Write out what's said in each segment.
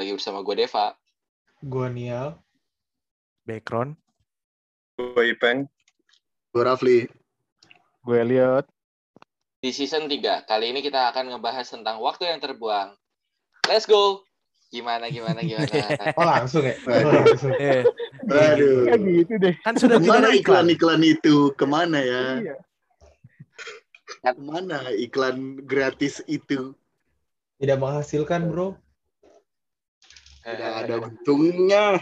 lagi bersama gue Deva. Gue Nial. Background. Gue Ipeng. Gue Rafli. Gue Elliot. Di season 3, kali ini kita akan ngebahas tentang waktu yang terbuang. Let's go! Gimana, gimana, gimana? Oh langsung ya? Oh, Waduh. langsung. Eh, Aduh. kan gitu deh. Kan sudah Ke mana iklan-iklan itu? Ke mana ya? Iya. Ke mana iklan gratis itu? Tidak menghasilkan bro. Tidak ada untungnya.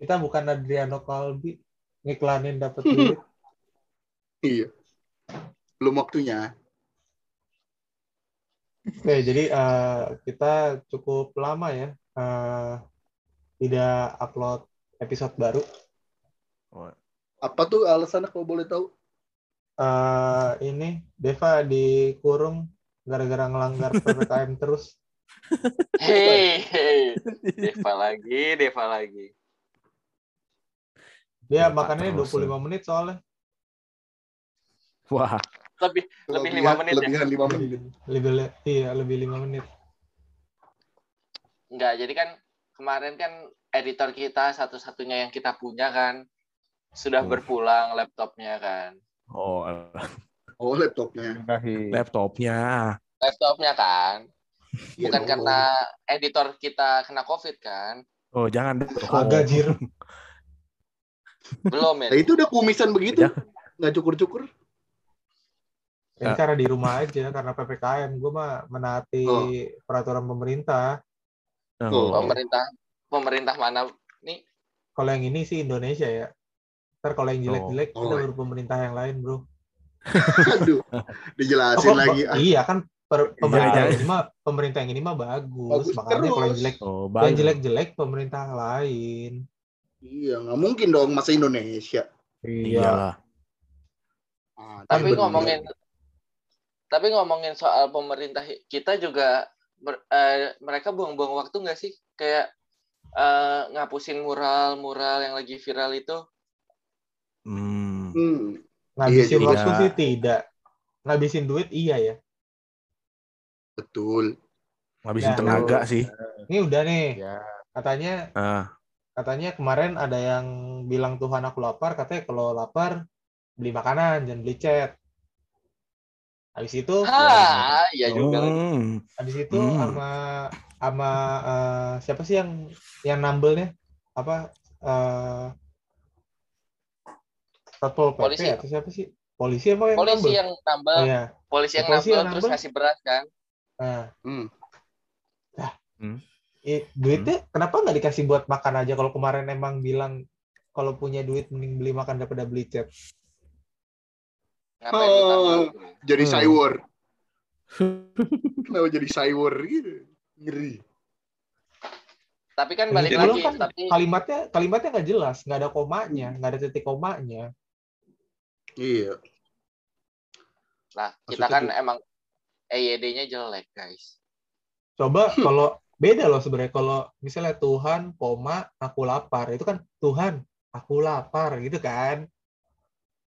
Kita bukan Adriano Kalbi. Ngiklanin dapat duit. Iya. Belum waktunya. Oke, jadi eh, kita cukup lama ya eh, tidak upload episode baru. Apa tuh alasannya kalau boleh tahu? Eh, ini Deva dikurung gara-gara ngelanggar ppkm terus. Hei, hei. Deva lagi, Deva lagi. Dia Deva makannya terus, 25 menit soalnya. Wah, Lebih lebih lima Kelebihan- menit ya? Kelebihan lima menit. Lebih, lebih iya lebih 5 menit. Enggak, jadi kan kemarin kan editor kita satu-satunya yang kita punya kan sudah Oh. berpulang laptopnya kan. oh, Oh laptopnya. laptopnya. Laptopnya kan. Iya Bukan karena editor kita kena COVID kan. Oh, jangan deh. Agak jir. Belum ya. Nah, itu udah kumisan begitu. Ya. Nggak cukur-cukur. Ini Ya. karena di rumah aja karena ppkm. Gue mah menaati Oh. peraturan pemerintah. Oh. Pemerintah pemerintah mana nih? Kalau yang ini sih Indonesia ya. Ntar kalau yang jelek-jelek Oh. kita Oh. baru pemerintah yang lain bro. Aduh. Dijelasin Oh, lagi. Iya kan per- pemerintah Iya, iya. yang ini mah pemerintah yang ini mah bagus. Bagus Makanya kalau yang jelek Oh, yang bagus. jelek-jelek pemerintah lain. Iya, nggak mungkin dong masa Indonesia. Iyalah. Ah, Tapi bener. ngomongin tapi ngomongin soal pemerintah kita juga ber- eh, mereka buang-buang waktu nggak sih kayak eh, ngapusin mural-mural yang lagi viral itu Hmm. Hmm. Ngabisin Iya, waktu sih tidak. Ngabisin duit iya ya. Betul. Ngabisin Ya. tenaga sih. Ini udah nih. Ya. Katanya Ah, katanya kemarin ada yang bilang Tuhan aku lapar, katanya kalau lapar beli makanan, jangan beli cat. Habis itu ha ya juga lagi. hmm. habis itu Hmm. sama sama eh, siapa sih yang yang nambelnya? Apa eh Satpol PP Polisi. atau siapa sih? Polisi apa yang polisi nambel? yang nambah Oh, iya. polisi yang Polisi nambah yang terus nambah. ngasih beras kan Nah, Hmm. i- duitnya kenapa nggak dikasih buat makan aja kalau kemarin emang bilang kalau punya duit mending beli makan daripada beli tambah Oh. Jadi Hmm. cyber. Kenapa jadi cyber gitu? Ngeri. tapi kan balik itu lagi kan tapi kalimatnya kalimatnya nggak jelas, nggak ada komanya, nggak ada titik komanya. Iya. lah kita Maksudnya kan tuh- emang EYD-nya jelek guys Coba kalau beda loh sebenarnya kalau misalnya Tuhan, koma, aku lapar itu kan Tuhan, aku lapar gitu kan.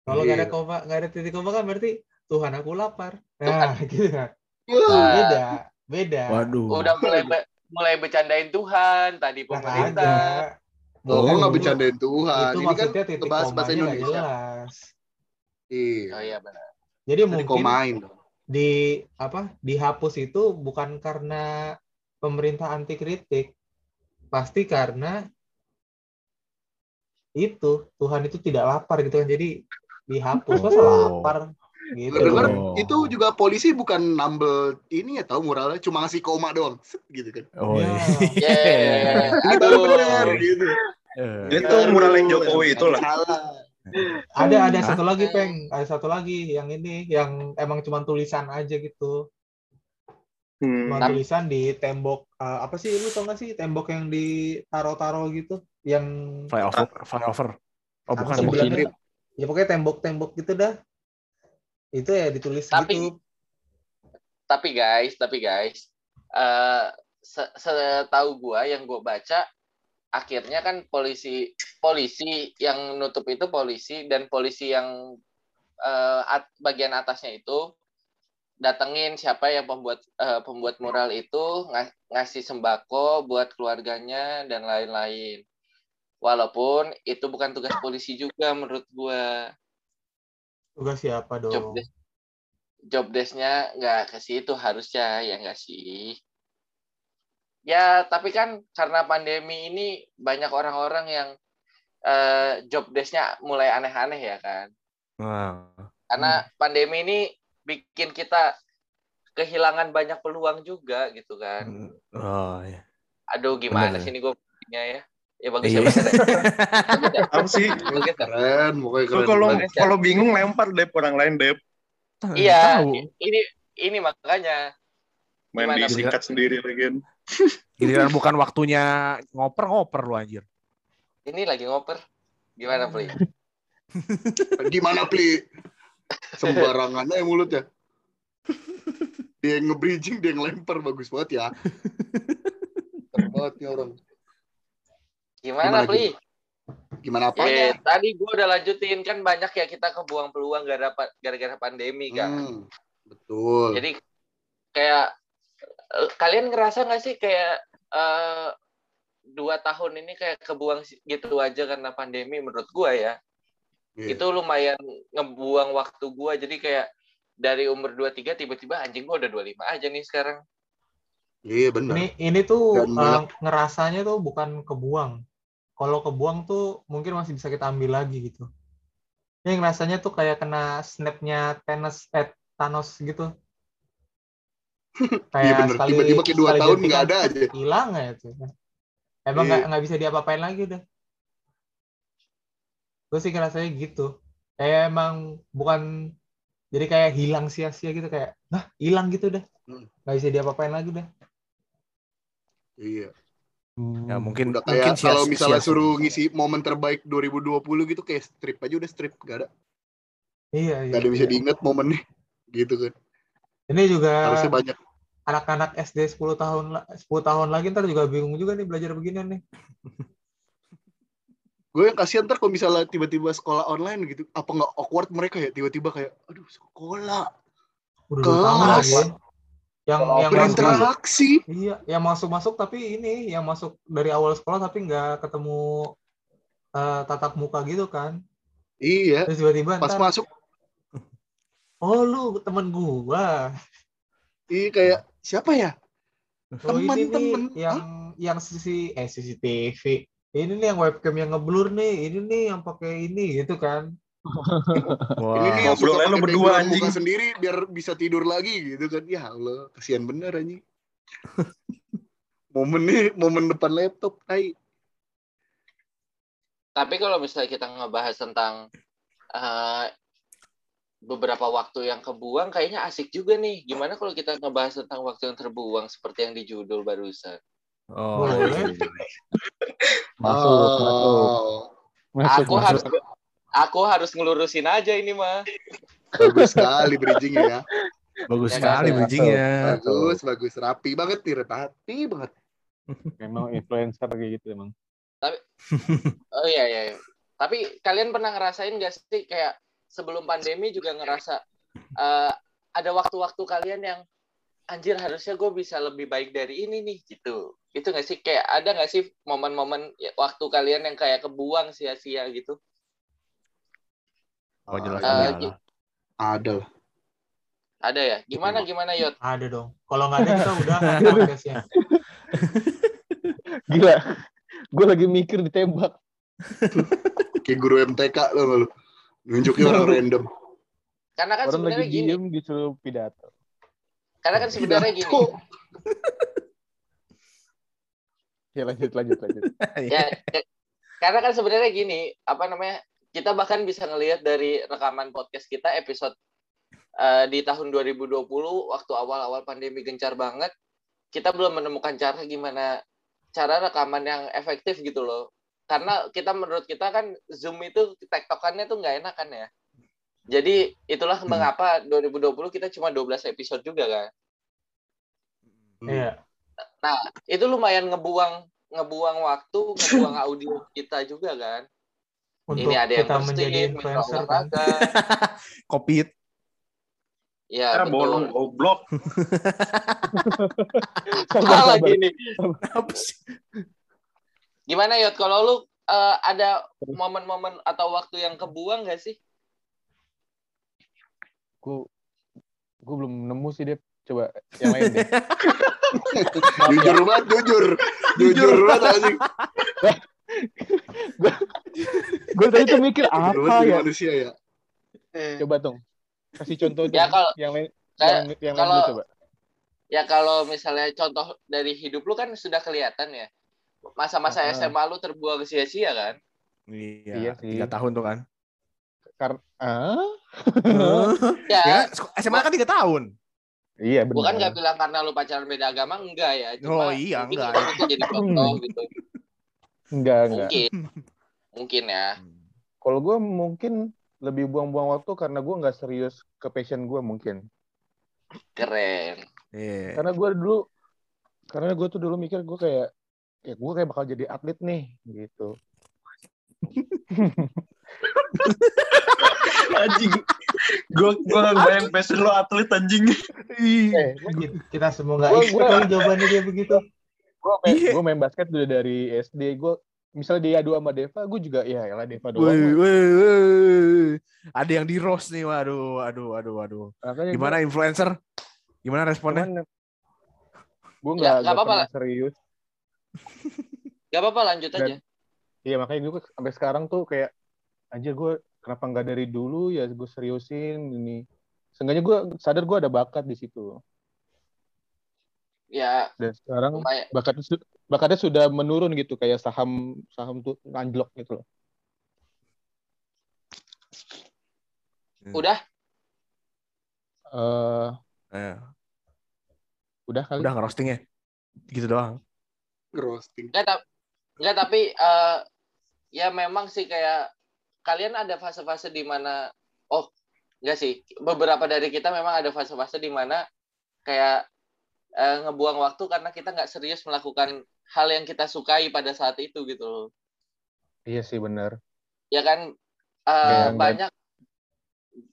Kalau nggak ada Iya. koma, nggak ada titik koma kan berarti Tuhan aku lapar. Tuhan. Nah, gitu kan. Nah, Beda, beda. Waduh. udah mulai be- mulai bercandain Tuhan tadi Nah, pemerintah. Oh, Oh. nggak bercandain Tuhan. Itu Ini kan maksudnya titik bahasa komanya nggak Indonesia. jelas. Iya. oh iya benar Jadi Jadi mungkin komain dong. Di apa dihapus itu bukan karena pemerintah anti kritik pasti karena itu Tuhan itu tidak lapar gitu kan jadi dihapus masa Oh. lapar gitu Dengar Oh. itu juga polisi bukan nambel ini ya tahu muralnya cuma ngasih koma doang. Gitu kan. Oh, Ya. iya. Yeay. Ini baru benar gitu. Eh, Itu mural yang Jokowi itu lah. Ada ada Hah? satu lagi peng ada satu lagi yang ini yang emang cuma tulisan aja gitu Hmm. cuma tulisan di tembok eh, apa sih lu tau gak sih tembok yang ditaro-taro gitu yang flyover, flyover. Oh, bukan. tembok ya pokoknya tembok-tembok gitu dah itu ya ditulis Tapi- gitu tapi guys tapi guys eh se- setahu gua yang gua baca akhirnya kan polisi polisi yang nutup itu polisi dan polisi yang eh, at- bagian atasnya itu datengin siapa yang pembuat eh, pembuat mural itu nga- ngasih sembako buat keluarganya dan lain-lain. Walaupun itu bukan tugas polisi juga menurut gua. Tugas siapa Job dong? desk job desk-nya nggak ke situ harusnya ya nggak sih. Ya, tapi kan karena pandemi ini banyak orang-orang yang eh, job desk-nya mulai aneh-aneh ya kan. Nah, Karena pandemi ini bikin kita kehilangan banyak peluang juga gitu kan. oh, iya. Aduh, gimana Bener. sih ini gue ya? Ya bagus Iya. ya, bagus ya. Apa sih? Bagus ya? Keren, pokoknya keren. kalau ya? kalau bingung lempar deh orang lain deh. Iya, Tahu. ini ini makanya Main Gimana, disingkat sendiri lagi. Giliran bukan waktunya ngoper-ngoper lu anjir. ini lagi ngoper. Gimana, Pli? Gimana, Pli? Sembarangan aja mulutnya. Dia yang nge-bridging, dia yang lempar. Bagus banget ya. Keren banget nih orang. Gimana, Gimana, Pli? Gimana Eh, apanya? tadi gue udah lanjutin kan banyak ya kita kebuang peluang gara- gara-gara pandemi kan. Hmm, betul. Jadi kayak kalian ngerasa nggak sih kayak eh, dua tahun ini kayak kebuang gitu aja karena pandemi menurut gua ya. Iya. Itu lumayan ngebuang waktu gua jadi kayak dari umur 23 tiba-tiba anjing gua udah 25 aja nih sekarang. Iya, benar. Ini ini tuh eh, banyak- ngerasanya tuh bukan kebuang. Kalau kebuang tuh mungkin masih bisa kita ambil lagi gitu. Ini ngerasanya tuh kayak kena snapnya Thanos, eh, Thanos gitu. Iya benar. sekali- Tiba-tiba kayak dua sekali tahun nggak ada aja. Hilang ya itu. Emang Iya. nggak nggak bisa diapa-apain lagi udah. Gue sih ngerasanya gitu. Kayak emang bukan jadi kayak hilang sia-sia gitu kayak, nah hilang gitu udah. Hmm. Nggak bisa diapa-apain lagi udah. Iya. Ya mungkin Udah mungkin kayak kalau sia- misalnya sia- suruh ngisi momen terbaik 2020 gitu kayak strip aja udah strip gak ada. Iya, iya. Gak ada bisa iya. diinget momennya. Gitu kan. Ini juga Harusnya banyak. anak-anak SD 10 tahun la- 10 tahun lagi ntar juga bingung juga nih belajar beginian nih. Gue yang kasihan ntar kalau misalnya tiba-tiba sekolah online gitu. Apa nggak awkward mereka ya? Tiba-tiba kayak, aduh sekolah. Udah Kelas. ya. Yang Kalau yang masuk, Berinteraksi. iya, yang masuk-masuk tapi ini yang masuk dari awal sekolah tapi nggak ketemu eh, tatap muka gitu kan. Iya. Terus tiba-tiba Pas ntar, masuk, oh lu temen gua. iya kayak, siapa ya? Oh, ini nih Temen-temen. yang yang sisi eh CCTV. Ini nih yang webcam yang ngeblur nih, ini nih yang pakai ini gitu kan. Wah. Ini nih yang suka lu berdua, anjing. sendiri biar bisa tidur lagi gitu kan. Ya Allah, kasihan bener anjing. momen nih, momen depan laptop, tai. Tapi kalau misalnya kita ngebahas tentang eh, beberapa waktu yang kebuang, kayaknya asik juga nih. Gimana kalau kita ngebahas tentang waktu yang terbuang seperti yang di judul barusan? Oh, Boleh. iya, iya. Masuk, masuk. Oh, Masuk, Aku masuk. harus aku harus ngelurusin aja ini mah. bagus sekali bridgingnya ya. Bagus Ya, sekali masuk, bridgingnya. Bagus, bagus. Rapi banget nih, rapi banget. Memang influencer kayak gitu emang. Oh iya iya. iya. Tapi kalian pernah ngerasain gak sih kayak sebelum pandemi juga ngerasa eh, ada waktu-waktu kalian yang anjir harusnya gue bisa lebih baik dari ini nih gitu. Itu gak sih kayak ada gak sih momen-momen ya, waktu kalian yang kayak kebuang sia-sia gitu? Oh, jelas Eh, ada gi- lah. Ada. Ada ya? Gimana gimana Yot? Ada dong. Kalau nggak ada kita udah podcastnya. Gila. Gue lagi mikir ditembak. Kayak guru MTK lo nggak lu. Nunjukin orang random. Karena kan Orang lagi sebenarnya gini, diem disuruh pidato. karena kan sebenarnya gini. Ya lanjut, lanjut, lanjut. ya ya, karena kan sebenarnya gini apa namanya kita bahkan bisa ngelihat dari rekaman podcast kita episode eh, di tahun 2020 waktu awal-awal pandemi gencar banget kita belum menemukan cara gimana cara rekaman yang efektif gitu loh karena kita menurut kita kan zoom itu tektokannya tuh nggak enak kan ya jadi itulah Hmm. mengapa 2020 kita cuma 12 episode juga kan Iya. itu lumayan ngebuang ngebuang waktu ngebuang audio kita juga kan Untuk ini ada yang kita bersih, menjadi influencer kan. Covid. Ya, bolong betul. goblok. Sabar. lagi nih? Apa sih? Gimana Yot? Kalau lu eh, ada momen-momen atau waktu yang kebuang gak sih? Gue gue belum nemu sih Dep. Coba yang lain deh. jujur banget, jujur. Jujur banget anjing. gue tadi tuh mikir apa ya. manusia ya. Coba dong. Kasih contoh Ya, kalau- yang lain kayak- yang, yang kalau- lain coba. Ya kalau misalnya contoh dari hidup lu kan sudah kelihatan ya. Masa-masa Ah. SMA lu terbuang sia-sia kan? Iya, Iya sih. tiga tahun tuh kan. Karena ah? Ya, ya, SMA kan tiga tahun. Iya benar. bukan nggak bilang karena lu pacaran beda agama enggak ya. Oh, iya, enggak. itu jadi contoh gitu. Enggak, enggak. Mungkin. Mungkin ya. Kalau gue mungkin lebih buang-buang waktu karena gue nggak serius ke passion gue mungkin. Keren. Iya. Karena gue dulu, karena gue tuh dulu mikir gue kayak, ya gue kayak bakal jadi atlet nih, gitu. Anjing. Gue gue nggak bayang passion lo atlet anjing. Eh, Kita semua nggak gua- kali jawabannya dia begitu. gue main, Iya. gua main basket udah dari SD. Gue misalnya dia adu sama Deva, gue juga ya lah Deva doang. Lah. woi, woi. Ada yang di roast nih, waduh, aduh, aduh, aduh. Makanya Gimana influencer? Gimana responnya? Gue Ya, nggak nggak apa-apa serius. Gak apa-apa lanjut Dan- aja. Iya makanya gue sampai sekarang tuh kayak anjir gue kenapa nggak dari dulu ya gue seriusin ini. Seenggaknya gue sadar gue ada bakat di situ. Ya Dan sekarang lumayan. bakatnya su- bakatnya sudah menurun gitu kayak saham saham tuh anjlok gitu loh. Udah Eh Eh, udah kali. udah ngerostingnya. Gitu doang. Roasting. Enggak, ta- enggak tapi eh, ya memang sih kayak kalian ada fase-fase di mana oh enggak sih beberapa dari kita memang ada fase-fase di mana kayak eh, ngebuang waktu karena kita nggak serius melakukan hal yang kita sukai pada saat itu gitu loh. Iya sih benar. Ya kan eh, Kayak nggak- banyak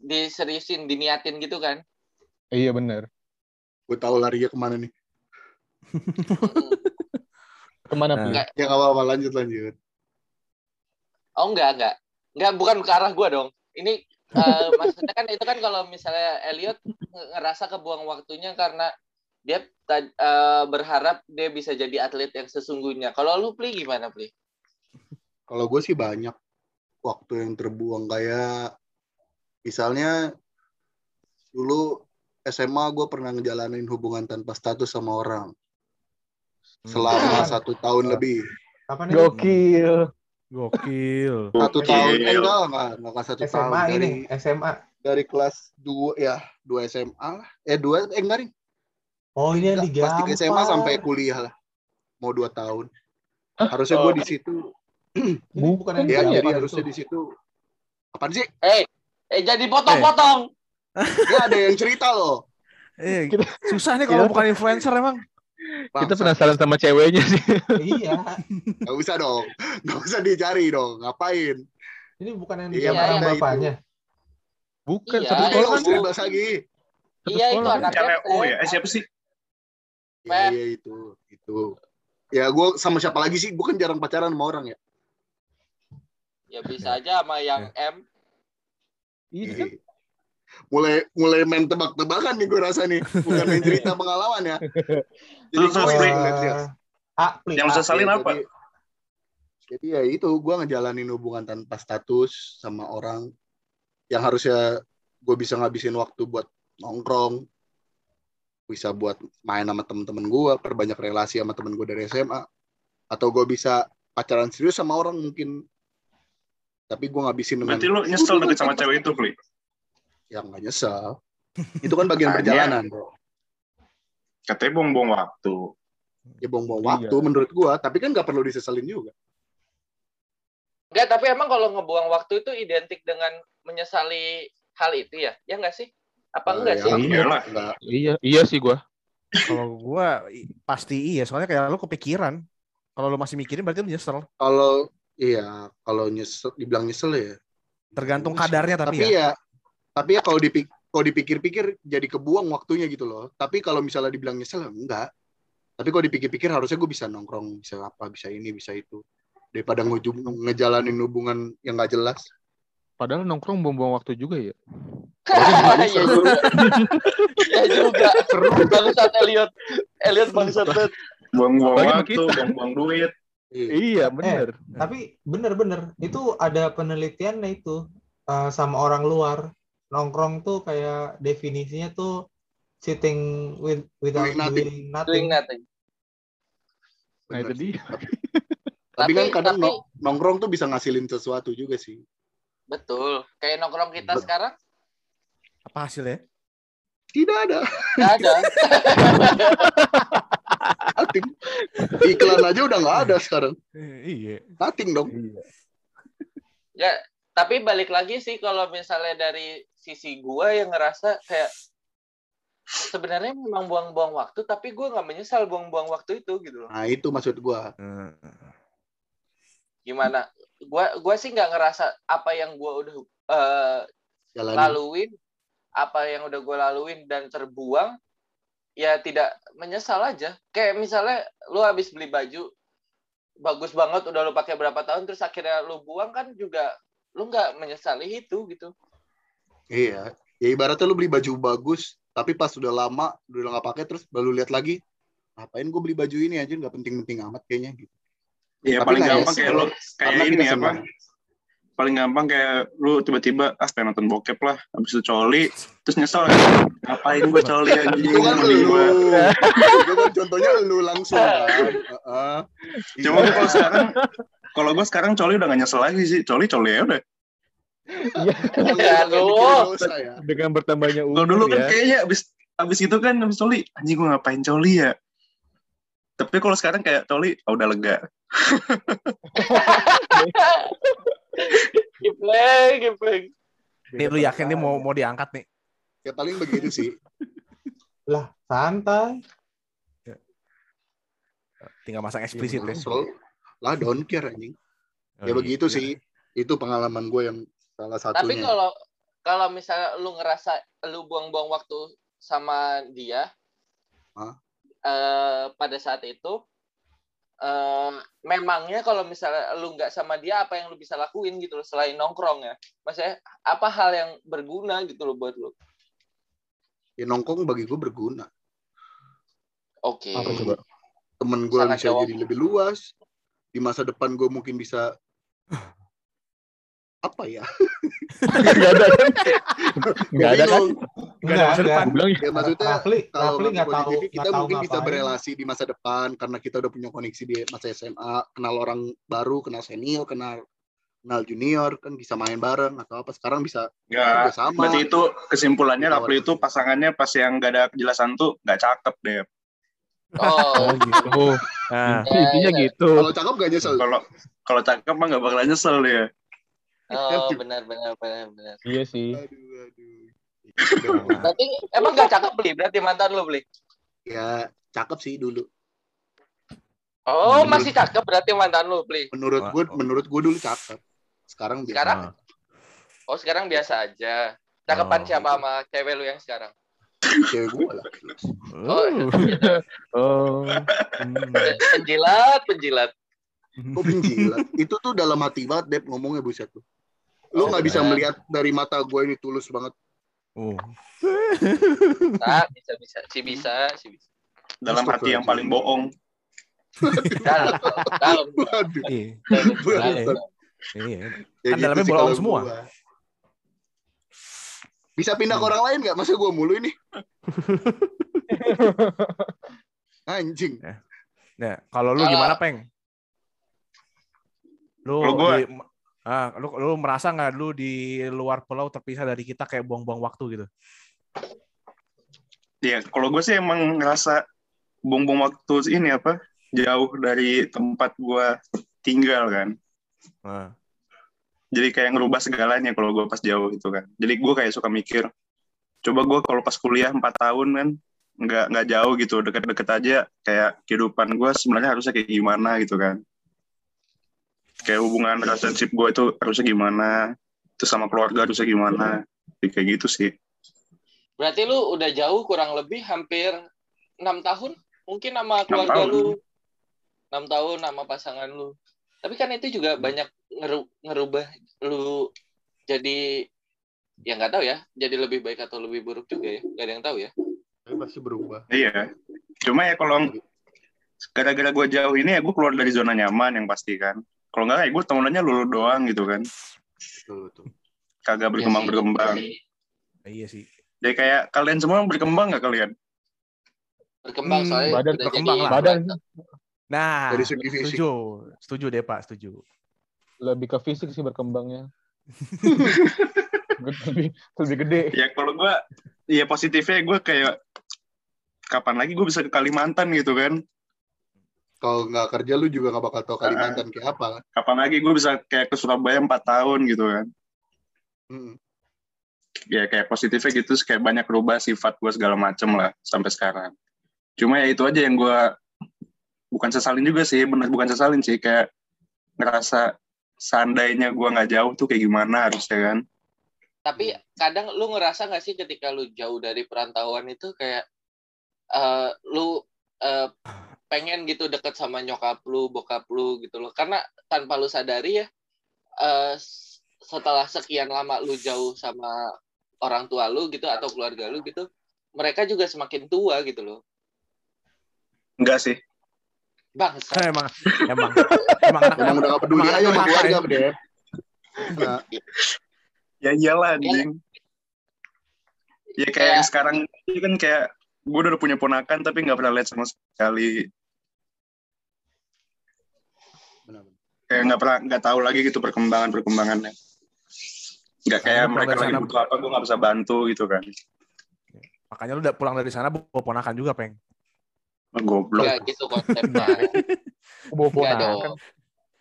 diseriusin, diniatin gitu kan. Iya benar. Gue tahu larinya ke mana nih. Ke mana Nah. Pli? Nggak. Ya nggak apa-apa, lanjut lanjut. Oh enggak, enggak. Enggak, bukan ke arah gua dong. Ini eh, maksudnya kan itu kan kalau misalnya Elliot nge- ngerasa kebuang waktunya karena dia eh, berharap dia bisa jadi atlet yang sesungguhnya. Kalau lu Pli gimana Pli? Kalau gue sih banyak waktu yang terbuang kayak misalnya dulu SMA gue pernah ngejalanin hubungan tanpa status sama orang selama Hmm. satu tahun lebih. Kapan ini? Gokil. Gokil. Satu Gokil. tahun eh, enggak enggak enggak satu tahun SMA dari ini, SMA. dari kelas 2 ya, 2 SMA lah. Eh 2 eh enggak ring. Oh ini yang kelas digampar. 3 SMA sampai kuliah lah. Mau 2 tahun. Harusnya gue di situ. Ini bukan yang Ya, jadi harusnya di situ. Apaan sih? Eh, eh jadi potong-potong. Ya ada yang cerita loh. Eh, susah nih kalau bukan influencer emang. Kita Bangsa. penasaran sama ceweknya sih. Iya. Gak usah dong. Gak usah dicari dong. Ngapain? Ini bukan yang Iya, itu. bapaknya. Bukan Iya, satu iya, sekolah kan? Lagi. Satu Iya itu anaknya. CLO ya? Eh, siapa sih? Iya, iya itu. Itu. Ya gue sama siapa lagi sih? Gue kan jarang pacaran sama orang ya. Ya bisa aja sama yang M. Iya kan? Mulai mulai main tebak-tebakan nih gue rasa nih. Bukan main cerita pengalaman ya. Jadi gue. Ah, Pli, Yang sesalin apa? Jadi, jadi ya itu gue ngejalanin hubungan tanpa status sama orang yang harusnya gue bisa ngabisin waktu buat nongkrong, bisa buat main sama temen-temen gue, perbanyak relasi sama temen gue dari SMA, atau gue bisa pacaran serius sama orang mungkin, tapi gue ngabisin dengan Berarti lu nyesel deket sama cewek itu, Pli? Yang gak nyesel. Itu kan bagian perjalanan, bro. Katanya buang-buang waktu. Ya buang-buang Iya. waktu menurut gue, tapi kan gak perlu diseselin juga. Enggak, tapi emang kalau ngebuang waktu itu identik dengan menyesali hal itu ya? Ya enggak sih? Apa enggak Eh, sih? ya, Iyalah. enggak. Iya, iya sih gua. Kalau gua pasti iya, soalnya kayak lu kepikiran. Kalau lu masih mikirin berarti lu nyesel. Kalau iya, kalau nyesel, dibilang nyesel ya. Tergantung kadarnya tapi, tapi ya. ya. Tapi ya kalau dipik kalau dipikir-pikir jadi kebuang waktunya gitu loh. Tapi kalau misalnya dibilang nyesel enggak. Tapi kalau dipikir-pikir harusnya gue bisa nongkrong, bisa apa, bisa ini, bisa itu. Daripada ngejalanin hubungan yang nggak jelas. Padahal nongkrong buang-buang waktu juga ya. Iya juga. Iya juga. Bangsat Elliot. Elliot bangsat banget. Buang-buang waktu, buang-buang duit. Iya, bener. Tapi bener-bener itu ada penelitiannya itu eh, sama orang luar nongkrong tuh kayak definisinya tuh sitting with without Doing nothing. doing Doing nothing. nothing. Nah, itu dia. sih. Tapi, kan kadang tapi- nong- nongkrong tuh bisa ngasilin sesuatu juga sih. Betul. Kayak nongkrong kita Bet- sekarang Apa hasilnya? Tidak ada. nggak ada. Nothing. Iklan aja udah nggak ada sekarang. Eh, iya. Nothing dong. Ya, tapi balik lagi sih kalau misalnya dari sisi gua yang ngerasa kayak sebenarnya memang buang-buang waktu, tapi gua nggak menyesal buang-buang waktu itu gitu loh. Nah itu maksud gua. Eh, Gimana? Gua gua sih nggak ngerasa apa yang gua udah Jalanin. laluin, apa yang udah gua laluin dan terbuang, ya tidak menyesal aja. Kayak misalnya lu habis beli baju bagus banget udah lu pakai berapa tahun terus akhirnya lu buang kan juga lu nggak menyesali itu gitu. Iya. Ya ibaratnya lu beli baju bagus, tapi pas udah lama, udah nggak pakai terus baru lihat lagi, ngapain gue beli baju ini aja nggak penting-penting amat kayaknya gitu. Iya paling nggak gampang kayak lu kayak ini apa? Paling gampang kayak lu tiba-tiba ah pengen nonton bokep lah, habis itu coli, terus nyesel kan? Ngapain gue coli anjing? Itu kan lu. Itu kan contohnya lu langsung kan. Cuma Iya. kalau sekarang kalau gue sekarang coli udah gak nyesel lagi sih. Coli coli ya udah. Iya. Ya, lu. mikirin dosa ya. Dengan bertambahnya umur Kalau dulu kan ya. kayaknya abis abis itu kan abis coli, anjing gue ngapain coli ya? Tapi kalau sekarang kayak coli, oh, udah lega. Gipleng, gipleng. Nih lu yakin nih mau mau diangkat nih? Ya paling begitu sih. Lah, santai. Tinggal masang eksplisit ya. Kesel. Lah don't care anjing. Oh, Ya iya. begitu sih. Itu pengalaman gue yang salah Tapi satunya. kalau kalau misalnya lu ngerasa lu buang-buang waktu sama dia Hah? eh, pada saat itu eh, memangnya kalau misalnya lu nggak sama dia apa yang lu bisa lakuin gitu loh selain nongkrong ya maksudnya apa hal yang berguna gitu loh buat lu Ya nongkrong bagi gue berguna. oke Apa coba? Temen gue bisa jawab. jadi lebih luas. Di masa depan gue mungkin bisa apa ya? Enggak ada kan? Enggak ada kan? Bingung. Nggak ada masa depan. Bilang ya. Ya maksudnya Rafli, kalau Rafli nggak ngaku tahu kita nggak tahu mungkin bisa berelasi di masa depan karena kita udah punya koneksi di masa SMA, kenal orang baru, kenal senior, kenal kenal junior, kan bisa main bareng atau apa. Sekarang bisa Enggak. kerja sama. Ya, Berarti itu kesimpulannya Iya, Rapli itu pasangannya pas yang gak ada kejelasan tuh gak cakep deh. oh Oh gitu. Nah, Ya, Intinya ya. gitu. Kalau cakep gak nyesel. Kalau kalau cakep mah gak bakalan nyesel dia. Oh benar benar benar benar Iya sih. Aduh, aduh. berarti emang nggak cakep beli berarti mantan lu beli ya cakep sih dulu. oh Menurut- masih cakep berarti mantan lu beli Menurut gue, oh. menurut gue dulu cakep. Sekarang biasa. Sekarang? oh sekarang biasa aja cakapan Oh, siapa sama cewek lu yang sekarang cewek gue lah. Oh, Oh. Hmm. penjilat penjilat Kok penjilat? Itu tuh dalam hati banget, Dep, ngomongnya buset tuh. Lu Oh, nggak bisa melihat dari mata gue ini tulus banget. Oh. Nah, bisa bisa si bisa si bisa Dalam hati yang paling bohong. dalam dalam. Iya. Iya. Ya Kan dalamnya kalau semua. gua. Bisa pindah ke orang lain nggak? Masa gue mulu ini? Anjing. Nah, kalau lu gimana, Peng? Lu di- ah, lu, lu merasa nggak lu di luar pulau terpisah dari kita kayak buang-buang waktu gitu? Iya, kalau gue sih emang ngerasa buang-buang waktu ini apa jauh dari tempat gue tinggal kan. Nah, Jadi kayak ngerubah segalanya kalau gue pas jauh itu kan. Jadi gue kayak suka mikir, coba gue kalau pas kuliah 4 tahun kan nggak nggak jauh gitu, deket-deket aja kayak kehidupan gue sebenarnya harusnya kayak gimana gitu kan. Kayak hubungan relationship gue itu harusnya gimana, terus sama keluarga harusnya gimana, Jadi kayak gitu sih. Berarti lu udah jauh kurang lebih hampir enam tahun mungkin sama keluarga tahun. lu. enam tahun sama pasangan lu. Tapi kan itu juga banyak ngeru- ngerubah lu jadi ya nggak tahu ya, jadi lebih baik atau lebih buruk juga ya. Gak ada yang tahu ya. Tapi pasti berubah. Iya. Cuma ya kalau gara-gara gue jauh ini ya gue keluar dari zona nyaman yang pasti kan. Kalau nggak ya gue temenannya lulu doang gitu kan. Betul, betul. Kagak berkembang-berkembang. Iya sih. Jadi kayak kalian semua berkembang nggak kalian? Berkembang Hmm, soalnya badan berkembang lah. Badan Nah, Dari segi fisik. setuju. Setuju deh, Pak. Setuju. lebih ke fisik sih berkembangnya. lebih lebih gede. Ya kalau gue, ya positifnya gue kayak kapan lagi gue bisa ke Kalimantan gitu kan? Kalau nggak kerja lu juga nggak bakal tahu Kalimantan kayak apa kan. Kapan lagi gue bisa kayak ke Surabaya empat tahun gitu kan? Mm. Ya kayak positifnya gitu, kayak banyak rubah sifat gue segala macem lah sampai sekarang. Cuma ya itu aja yang gue bukan sesalin juga sih, bener bukan sesalin sih, kayak ngerasa seandainya gue nggak jauh tuh kayak gimana harusnya kan? Tapi kadang lu ngerasa nggak sih ketika lu jauh dari perantauan itu kayak eh, lu eh, pengen gitu deket sama nyokap lu, bokap lu gitu loh. Karena tanpa lu sadari ya eh, s- setelah sekian lama lu jauh sama orang tua lu gitu atau keluarga lu gitu, mereka juga semakin tua gitu loh. Enggak sih. Bang, emang emang emang anak Emang udah gak peduli emang aja sama keluarga, ya. Dep. Nah, Ya iyalah anjing. Ya kayak yang sekarang ini kan kayak gue udah punya ponakan tapi nggak pernah lihat sama sekali. Kayak nggak pernah nggak tahu lagi gitu perkembangan perkembangannya. Nggak kayak mereka lagi sana- butuh apa gue nggak bisa bantu gitu kan. Makanya lu udah pulang dari sana bawa ponakan juga, Peng. Oh, Goblok. ya gitu konsepnya. Bawa ponakan.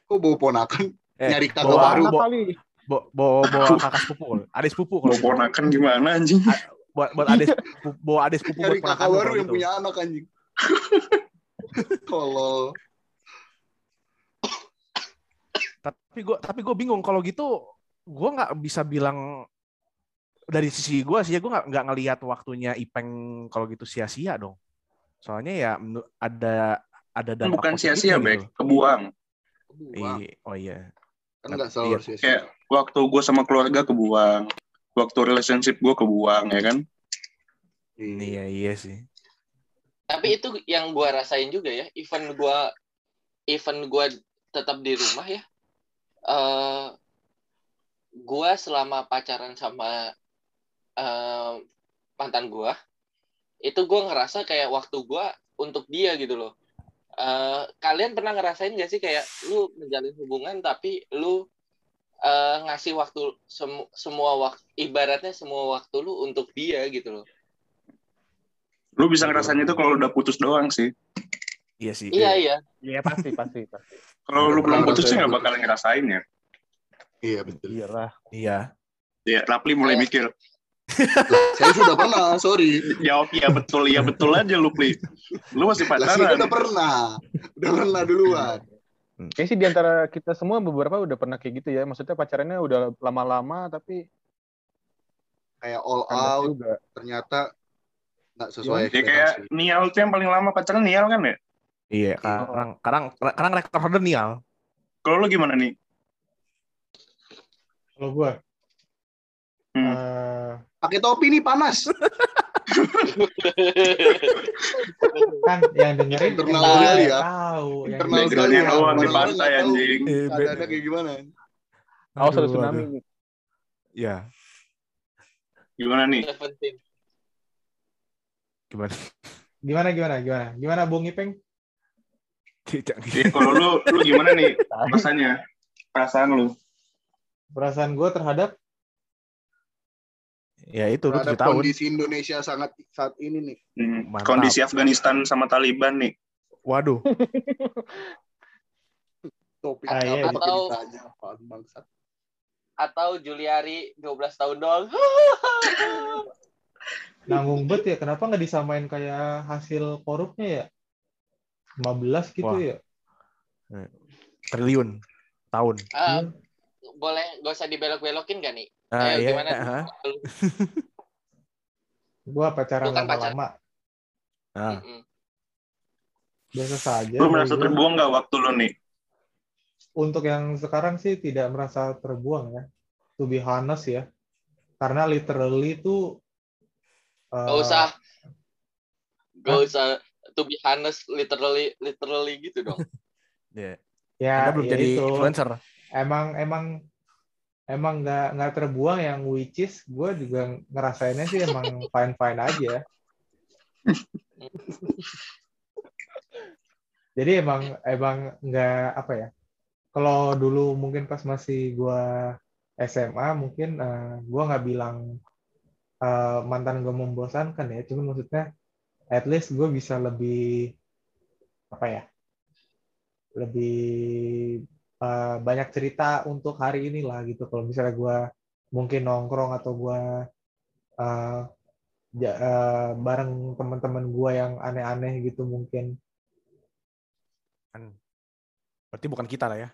Kok bawa ponakan? Eh, Nyari kakak bawa- baru. bawa- kali. bawa bawa bawa kakak sepupu, adik sepupu kalau Mau gitu. ponakan gimana anjing? buat buat adik bawa adik sepupu Nyari buat ponakan kakak baru yang gitu. punya anak anjing. Tolol. Tapi gue tapi gue bingung kalau gitu gue nggak bisa bilang dari sisi gue sih ya gue nggak nggak ngelihat waktunya Ipeng kalau gitu sia-sia dong. Soalnya ya ada ada dampak bukan sia-sia, gitu. Bek. Kebuang. Iya, oh iya. kan nggak selalu Iya. sia-sia. Kayak waktu gue sama keluarga kebuang. Waktu relationship gue kebuang ya kan. Iya iya sih. Tapi itu yang gua rasain juga ya. Event gua event gua tetap di rumah ya. Eh gua selama pacaran sama eh, mantan gua itu gua ngerasa kayak waktu gua untuk dia gitu loh. Eh, kalian pernah ngerasain gak sih kayak lu menjalin hubungan tapi lu eh, ngasih waktu semu- semua waktu ibaratnya semua waktu lu untuk dia gitu loh. Lu bisa ngerasain itu kalau udah putus doang sih. Iya sih. Iya iya. Iya pasti pasti pasti. Kalau lu belum putus sih ngerasain nggak bakal ngerasain ya. Iya betul. Iyalah. Iya. Ya, Rapli mulai mikir. Saya sudah pernah, sorry. Jawab iya betul, iya betul aja lu, Pli. Lu masih Lah sih pacaran. udah pernah. Udah pernah duluan. Kayaknya sih di antara kita semua beberapa udah pernah kayak gitu ya. Maksudnya pacarannya udah lama-lama tapi Kayak all out juga. ternyata nggak sesuai Ya kayak. Nial tuh yang paling lama pacaran Nial kan ya? Iya. Sekarang sekarang sekarang rekor holder Nial. Kalau lu gimana nih? Kalau gue, Hmm. eh, Pakai topi nih panas. kan yang dengerin Internal sekali ya. tahu. Yang Internal sekali ya. doang di pantai, tahu anjing. Eh, Keadaannya kayak gimana? Awas ada tsunami aduh. nih. Iya. Gimana nih? Seventeen. Gimana? Gimana gimana gimana? Gimana Bung Ipeng? Ya, kalau lu, lu gimana nih rasanya? Perasaan lu? Perasaan gue terhadap ya itu lu Terhadap tahun. kondisi Indonesia sangat saat ini nih. Hmm. Mantap. Kondisi Afghanistan sama Taliban nih. Waduh. Topik Ah, iya, atau- ditanya apaan bangsa. atau Juliari 12 tahun doang. nanggung bet ya. Kenapa nggak disamain kayak hasil korupnya ya? 15 gitu Wah. ya. Triliun tahun. Eh, boleh gak usah dibelok-belokin gak nih? Ah, Ayo, iya. gimana? ah. Gua pacaran kan pacar- lama-lama Nah, Mm-mm. biasa saja. Lu merasa terbuang nggak waktu lu nih? Untuk yang sekarang sih tidak merasa terbuang ya. To be honest ya. Karena literally itu eh, Gak usah. Gak usah to be honest literally literally gitu dong. ya. ya, Anda belum ya jadi itu. influencer. Emang emang emang nggak nggak terbuang yang which is gue juga ngerasainnya sih emang fine fine aja. Jadi emang emang nggak apa ya? Kalau dulu mungkin pas masih gua SMA mungkin eh, gua nggak bilang eh, mantan gue membosankan ya, cuman maksudnya at least gue bisa lebih apa ya? Lebih eh, banyak cerita untuk hari ini lah gitu. Kalau misalnya gua mungkin nongkrong atau gua eh, ja- eh, bareng teman-teman gua yang aneh-aneh gitu mungkin Kan. Berarti bukan kita lah ya.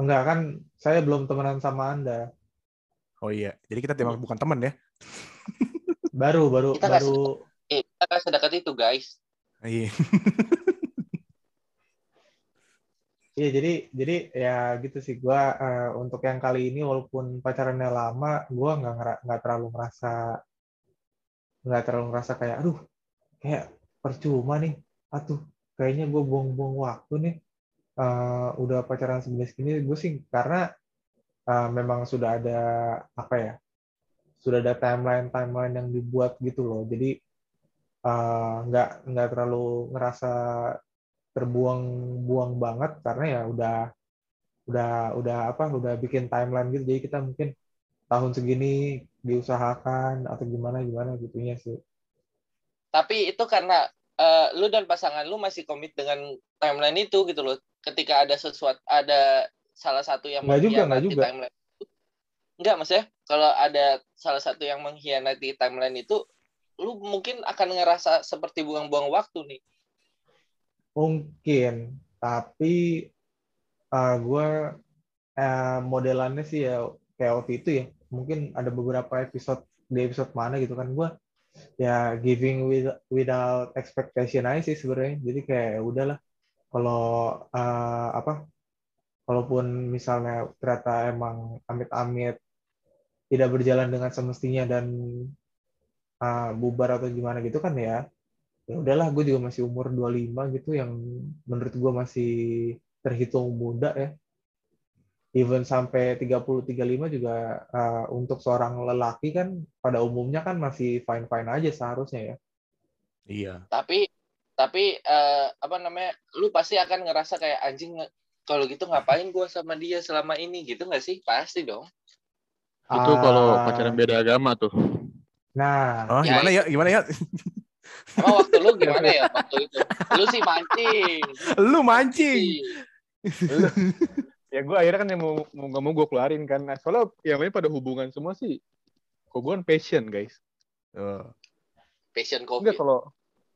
Enggak kan, saya belum temenan sama Anda. Oh iya. Jadi kita memang bukan teman ya. Baru, baru, Kita baru. Kita sedekat itu guys. Iya. Iya, jadi, jadi ya gitu sih. Gua eh, untuk yang kali ini walaupun pacarannya lama, gua nggak ngera- nggak terlalu ngerasa nggak terlalu ngerasa kayak, aduh, kayak percuma nih. Atuh, kayaknya gue buang-buang waktu nih. Eh, udah pacaran segini-segini, gue sih karena eh, memang sudah ada apa ya? Sudah ada timeline-timeline yang dibuat gitu loh. Jadi eh, nggak nggak terlalu ngerasa terbuang-buang banget karena ya udah udah udah apa udah bikin timeline gitu jadi kita mungkin tahun segini diusahakan atau gimana gimana gitunya sih Tapi itu karena eh, lu dan pasangan lu masih komit dengan timeline itu gitu loh. Ketika ada sesuatu ada salah satu yang Nggak juga, nggak juga. timeline itu. Enggak, maksudnya kalau ada salah satu yang mengkhianati timeline itu lu mungkin akan ngerasa seperti buang-buang waktu nih. mungkin tapi uh, gue uh, modelannya sih ya kayak waktu itu ya. Mungkin ada beberapa episode di episode mana gitu kan. Gue ya giving with, without expectation aja sih sebenarnya. Jadi kayak ya udahlah. Kalau uh, apa kalaupun misalnya ternyata emang amit-amit tidak berjalan dengan semestinya dan uh, bubar atau gimana gitu kan ya ya udahlah gue juga masih umur 25 gitu yang menurut gue masih terhitung muda ya even sampai 30 35 juga uh, untuk seorang lelaki kan pada umumnya kan masih fine fine aja seharusnya ya Iya. Tapi tapi eh, apa namanya? Lu pasti akan ngerasa kayak anjing kalau gitu ngapain gua sama dia selama ini gitu nggak sih? Pasti dong. Itu kalau Ah, pacaran beda agama tuh. Nah Oh, Ya, gimana ya? Gimana ya? Emang waktu lu gimana ya waktu itu? Lu sih mancing. Lu mancing. ya gue akhirnya kan yang mau mau nggak mau gue keluarin kan. Nah, soalnya yang lain pada hubungan semua sih. Kok gue kan passion guys. Oh. Passion Enggak covid. kalau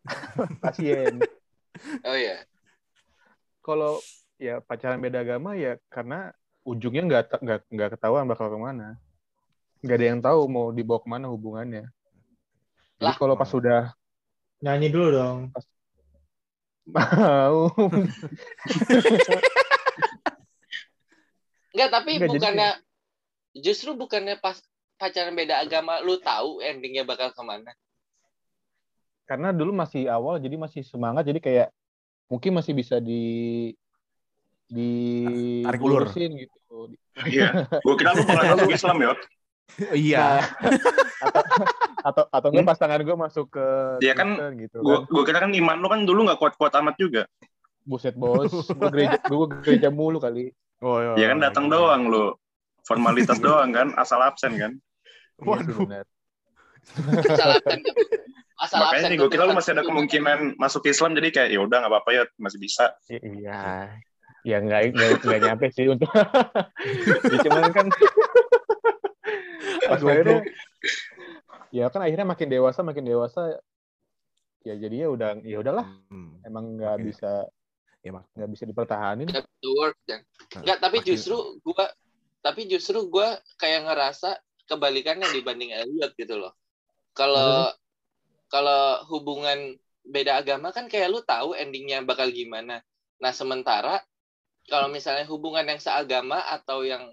pasien. Oh iya. Kalau ya pacaran beda agama ya karena ujungnya nggak nggak nggak ketahuan bakal ke mana. Nggak ada yang tahu mau dibawa ke mana hubungannya. Jadi Lah. kalau pas sudah nyanyi dulu dong mau Enggak, tapi Enggak, jadi bukannya justru bukannya pas pacaran beda agama lu tahu endingnya bakal ke mana? karena dulu masih awal jadi masih semangat jadi kayak mungkin masih bisa di di Tarik ulur. gitu. Iya. Gue kira lu bakal masuk Islam ya. Iya. atau atau atau enggak pasangan gue masuk ke Iya kan, gitu Gue kan. gue kira kan iman lu kan dulu nggak kuat-kuat amat juga. Buset bos, gue gereja gue gereja mulu kali. Oh, iya. Ya kan datang doang lu. Formalitas doang kan, asal absen kan. Iya Waduh. Asal absen. Asal Makanya absen nih gue kira lu masih ada kemungkinan masuk Islam jadi kayak ya udah nggak apa-apa ya masih bisa. Iya. Ya enggak enggak, enggak nyampe sih untuk ya, cuman kan pas akhirnya ya kan akhirnya makin dewasa makin dewasa ya jadi ya udah ya udahlah Hmm. emang nggak Makin- bisa Ya, mak- nggak bisa dipertahanin to work, dan Enggak, tapi Makin- justru gua tapi justru gua kayak ngerasa kebalikannya dibanding Elliot gitu loh. kalau kalau hubungan beda agama kan kayak lu tahu endingnya bakal gimana. Nah sementara kalau misalnya hubungan yang seagama atau yang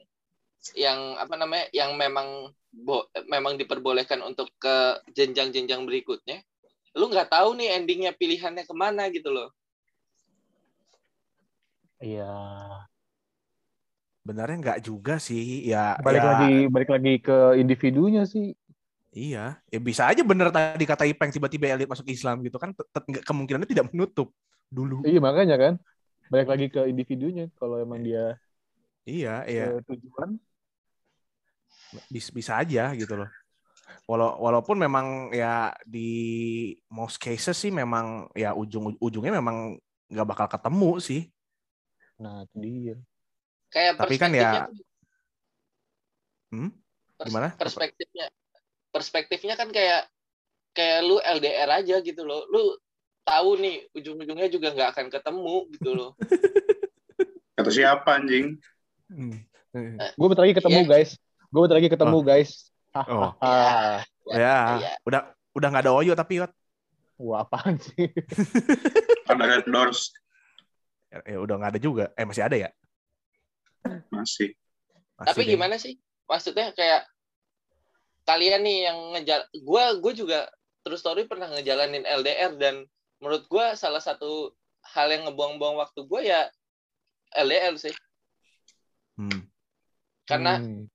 yang apa namanya yang memang bo, memang diperbolehkan untuk ke jenjang-jenjang berikutnya, lu nggak tahu nih endingnya pilihannya ke mana gitu loh. Iya. Benarnya nggak juga sih. Ya, Balik ya, lagi balik lagi ke individunya sih. Iya, ya bisa aja bener tadi kata Ipeng tiba-tiba elit masuk Islam gitu kan kemungkinannya tidak menutup dulu. Iya makanya kan. Balik lagi ke individunya kalau emang dia Iya, iya. tujuan bisa, bisa aja gitu loh. Walau, walaupun memang ya di most cases sih memang ya ujung ujungnya memang nggak bakal ketemu sih. nah itu dia. Kayak Tapi kan ya- tuh- Hmm? pers- Gimana? Perspektifnya perspektifnya kan kayak kayak lu LDR aja gitu loh. Lu tahu nih ujung-ujungnya juga nggak akan ketemu gitu loh. Kata siapa anjing? Hmm. Gue bentar lagi ketemu Iya. guys. Gue bentar lagi ketemu guys. Oh. Hahaha. Ya, Iya. udah udah nggak ada Oyo tapi Yot. Wah apaan sih? Ada Red Doors ya, udah nggak ada juga. Eh masih ada ya? masih. Masih Tapi deh. gimana sih? Maksudnya kayak kalian nih yang ngejal gua gue juga terus story pernah ngejalanin LDR dan menurut gua salah satu hal yang ngebuang-buang waktu gua ya LDR sih. Hmm. Karena Hmm.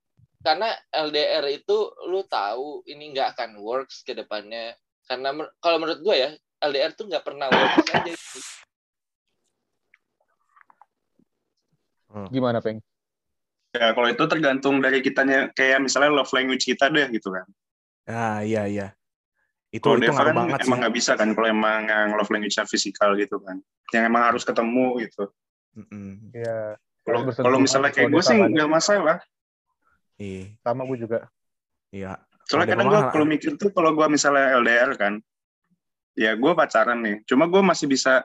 Karena LDR itu lu tahu ini nggak akan works ke depannya. Karena mer- kalau menurut gue ya LDR tuh nggak pernah works aja. gitu. Gimana peng? Ya kalau itu tergantung dari kitanya kayak misalnya love language kita deh gitu kan. Ah iya iya. Itu Kalau itu Deva kan banget emang nggak bisa kan kalau emang yang love language-nya fisikal gitu kan. Yang emang harus ketemu gitu. Mm-mm. Ya Kalau Bersentuhan kalau misalnya kayak gue sih Deva kan. nggak masalah. Iya. sama gue juga. Iya. Soalnya kadang gue kalau mikir tuh kalau gue misalnya LDR kan, ya gue pacaran nih. Cuma gue masih bisa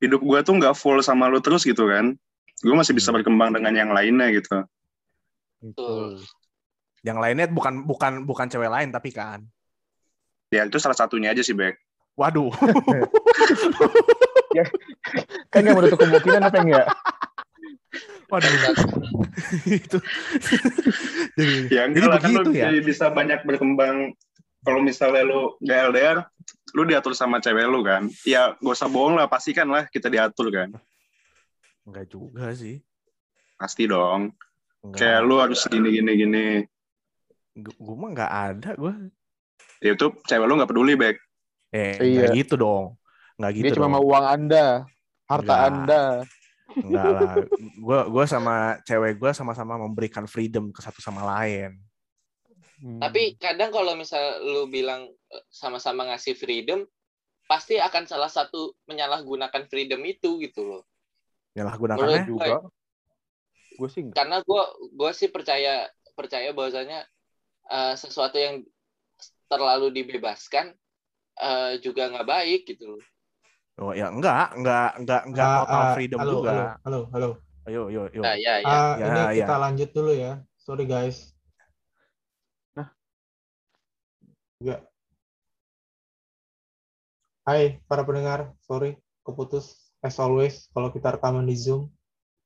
hidup gue tuh nggak full sama lu terus gitu kan. Gue masih bisa Hmm. berkembang dengan yang lainnya gitu. Betul. Yang lainnya bukan bukan bukan cewek lain tapi kan. Ya itu salah satunya aja sih Bek. Waduh. Kan nggak menutup kemungkinan apa ya? Waduh. itu. jadi, Ya jadi enggak lah kan lu begitu ya. jadi bisa banyak berkembang. Kalau misalnya lu nggak LDR, lu diatur sama cewek lu kan. Ya gak usah bohong lah, pastikan lah kita diatur kan. Enggak juga sih. Pasti dong. Enggak. Kayak lu harus gini gini gini. Gue mah nggak ada gue. Ya itu cewek lu nggak peduli Bek. Eh, Iya. gitu dong. Nggak gitu Dia cuma dong. mau uang anda, harta Nggak. anda. Enggak lah. Gue gua sama cewek gue sama-sama memberikan freedom ke satu sama lain. Hmm. Tapi kadang kalau misal lu bilang eh, sama-sama ngasih freedom, pasti akan salah satu menyalahgunakan freedom itu gitu loh. Nyalah Menurut gunakannya. gue, juga. Gue sih nggak. karena gue gue sih percaya percaya bahwasanya eh, sesuatu yang terlalu dibebaskan eh, juga nggak baik gitu loh. Oh ya enggak, enggak, enggak, enggak Ah, total ah, freedom halo, juga. Halo, halo, halo. Ayo, yo, yo. Nah, ya, ya. Ah, Ya, ini ya. kita lanjut dulu ya. Sorry guys. Nah. Enggak. Hai para pendengar, sorry keputus as always kalau kita rekaman di Zoom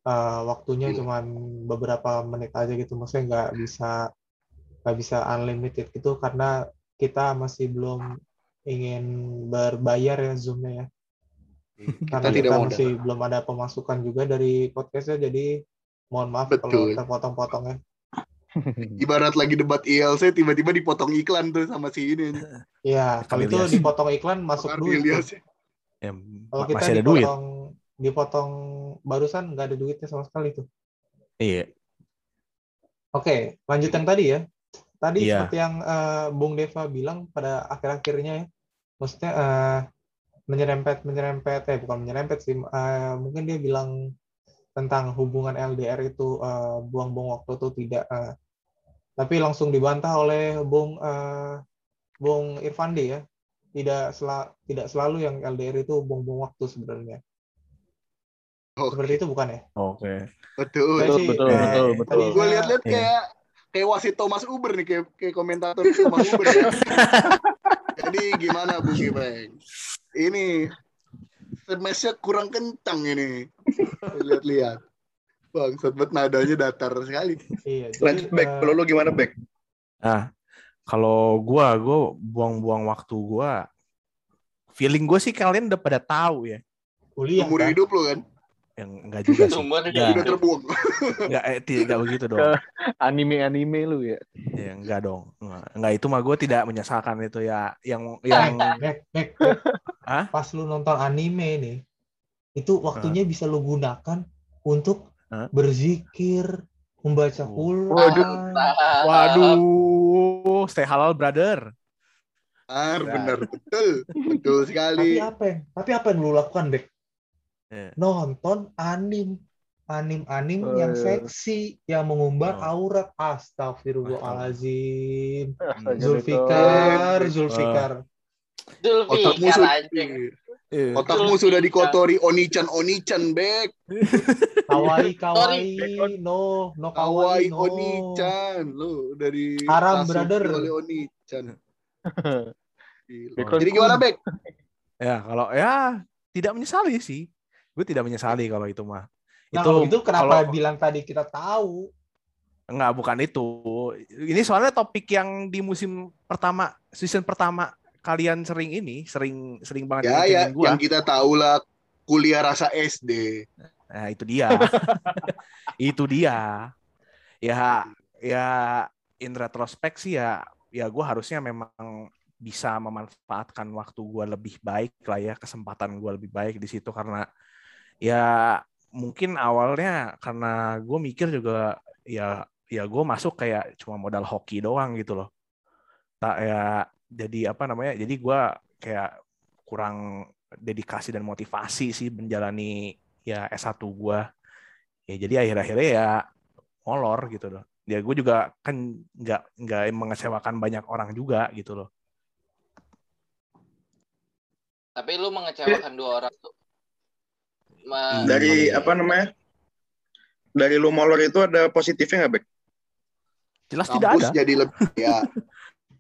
eh, waktunya Hmm. cuma beberapa menit aja gitu maksudnya nggak bisa nggak bisa unlimited gitu karena kita masih belum ingin berbayar ya Zoomnya ya karena Kita tidak kita mau masih belum ada pemasukan juga dari podcastnya jadi mohon maaf kalau Betul. terpotong-potong ya Ibarat lagi debat ILC tiba-tiba dipotong iklan tuh sama si ini. Iya, kalau itu dipotong iklan masuk Bakar duit. Ilyas. Ya, Kalau kita masih ada duit. dipotong, dipotong barusan nggak ada duitnya sama sekali tuh. Iya. Oke, lanjut yang tadi ya. Tadi Iya. seperti yang eh, Bung Deva bilang pada akhir-akhirnya ya, maksudnya eh, menyerempet menyerempet eh bukan menyerempet sih, eh, mungkin dia bilang tentang hubungan LDR itu eh, buang-buang waktu itu tidak, eh, tapi langsung dibantah oleh Bung eh, Bung Irfandi ya, tidak sela- tidak selalu yang LDR itu buang-buang waktu sebenarnya. Oh. Seperti itu bukan ya? Oke. Betul. Saya Betul, sih- betul, Eh, betul, tadi betul. Gue saya- lihat-lihat Iya. kayak kayak wasit Thomas Uber nih kayak kayak komentator Thomas Uber ya. Jadi gimana Bung Ipeng? Ini semesnya kurang kencang ini. Lihat-lihat. Bang, sebet nadanya datar sekali. Iya. jadi, Lanjut back. eh, Kalau lu gimana back? Nah, kalau gua, gua buang-buang waktu gua, feeling gue sih kalian udah pada tahu ya. kuliah Umur kan? hidup lu kan? Yang enggak juga sih. Hidup. Udah terbuang. Enggak, eh, tidak begitu dong. Anime-anime lu ya. Ya, enggak dong. Enggak, enggak itu mah gue tidak menyesalkan itu ya. Yang Eh, yang Back, back, back. Hah? Pas lu nonton anime nih, itu waktunya bisa lu gunakan untuk Hah? berzikir, membaca. Quran. Nah, waduh, stay halal brother. Benar, Ya. benar. Betul. Betul Tapi sekali. apa yang, tapi apa yang lu lakukan, Bek? Eh. Nonton anim. Anim-anim Oh, yang seksi, yang mengumbar Oh. aurat. Astagfirullahaladzim. Astaga, Zulfikar. Zulfikar. Otakmu sudah. Eh, otakmu sudah dikotori onichan onichan bek. Kawaii, kawaii. No, no Kawaii kawaii, no. onichan. Lu dari Haram, brother. oleh onichan. Jadi gimana bek? Ya, kalau ya tidak menyesali sih. Gue tidak menyesali kalau itu mah. Nah, itu kalau gitu kenapa kalau- bilang tadi kita tahu? Enggak, bukan itu. Ini soalnya topik yang di musim pertama, season pertama kalian sering ini, sering sering banget Ya ya, gua. yang kita tahu lah kuliah rasa SD. Nah, itu dia. itu dia. Ya ya in retrospect sih ya ya gue harusnya memang bisa memanfaatkan waktu gue lebih baik lah ya kesempatan gue lebih baik di situ karena ya mungkin awalnya karena gue mikir juga ya ya gue masuk kayak cuma modal hoki doang gitu loh. Tak ya jadi apa namanya jadi gue kayak kurang dedikasi dan motivasi sih menjalani ya S1 gue ya jadi akhir-akhirnya ya molor gitu loh. Ya gue juga kan nggak nggak mengecewakan banyak orang juga gitu loh. Tapi lu mengecewakan dua orang tuh. Ma- Dari Iya. apa namanya? Dari lu molor itu ada positifnya nggak, Bek? jelas tidak Kampus ada jadi lebih ya.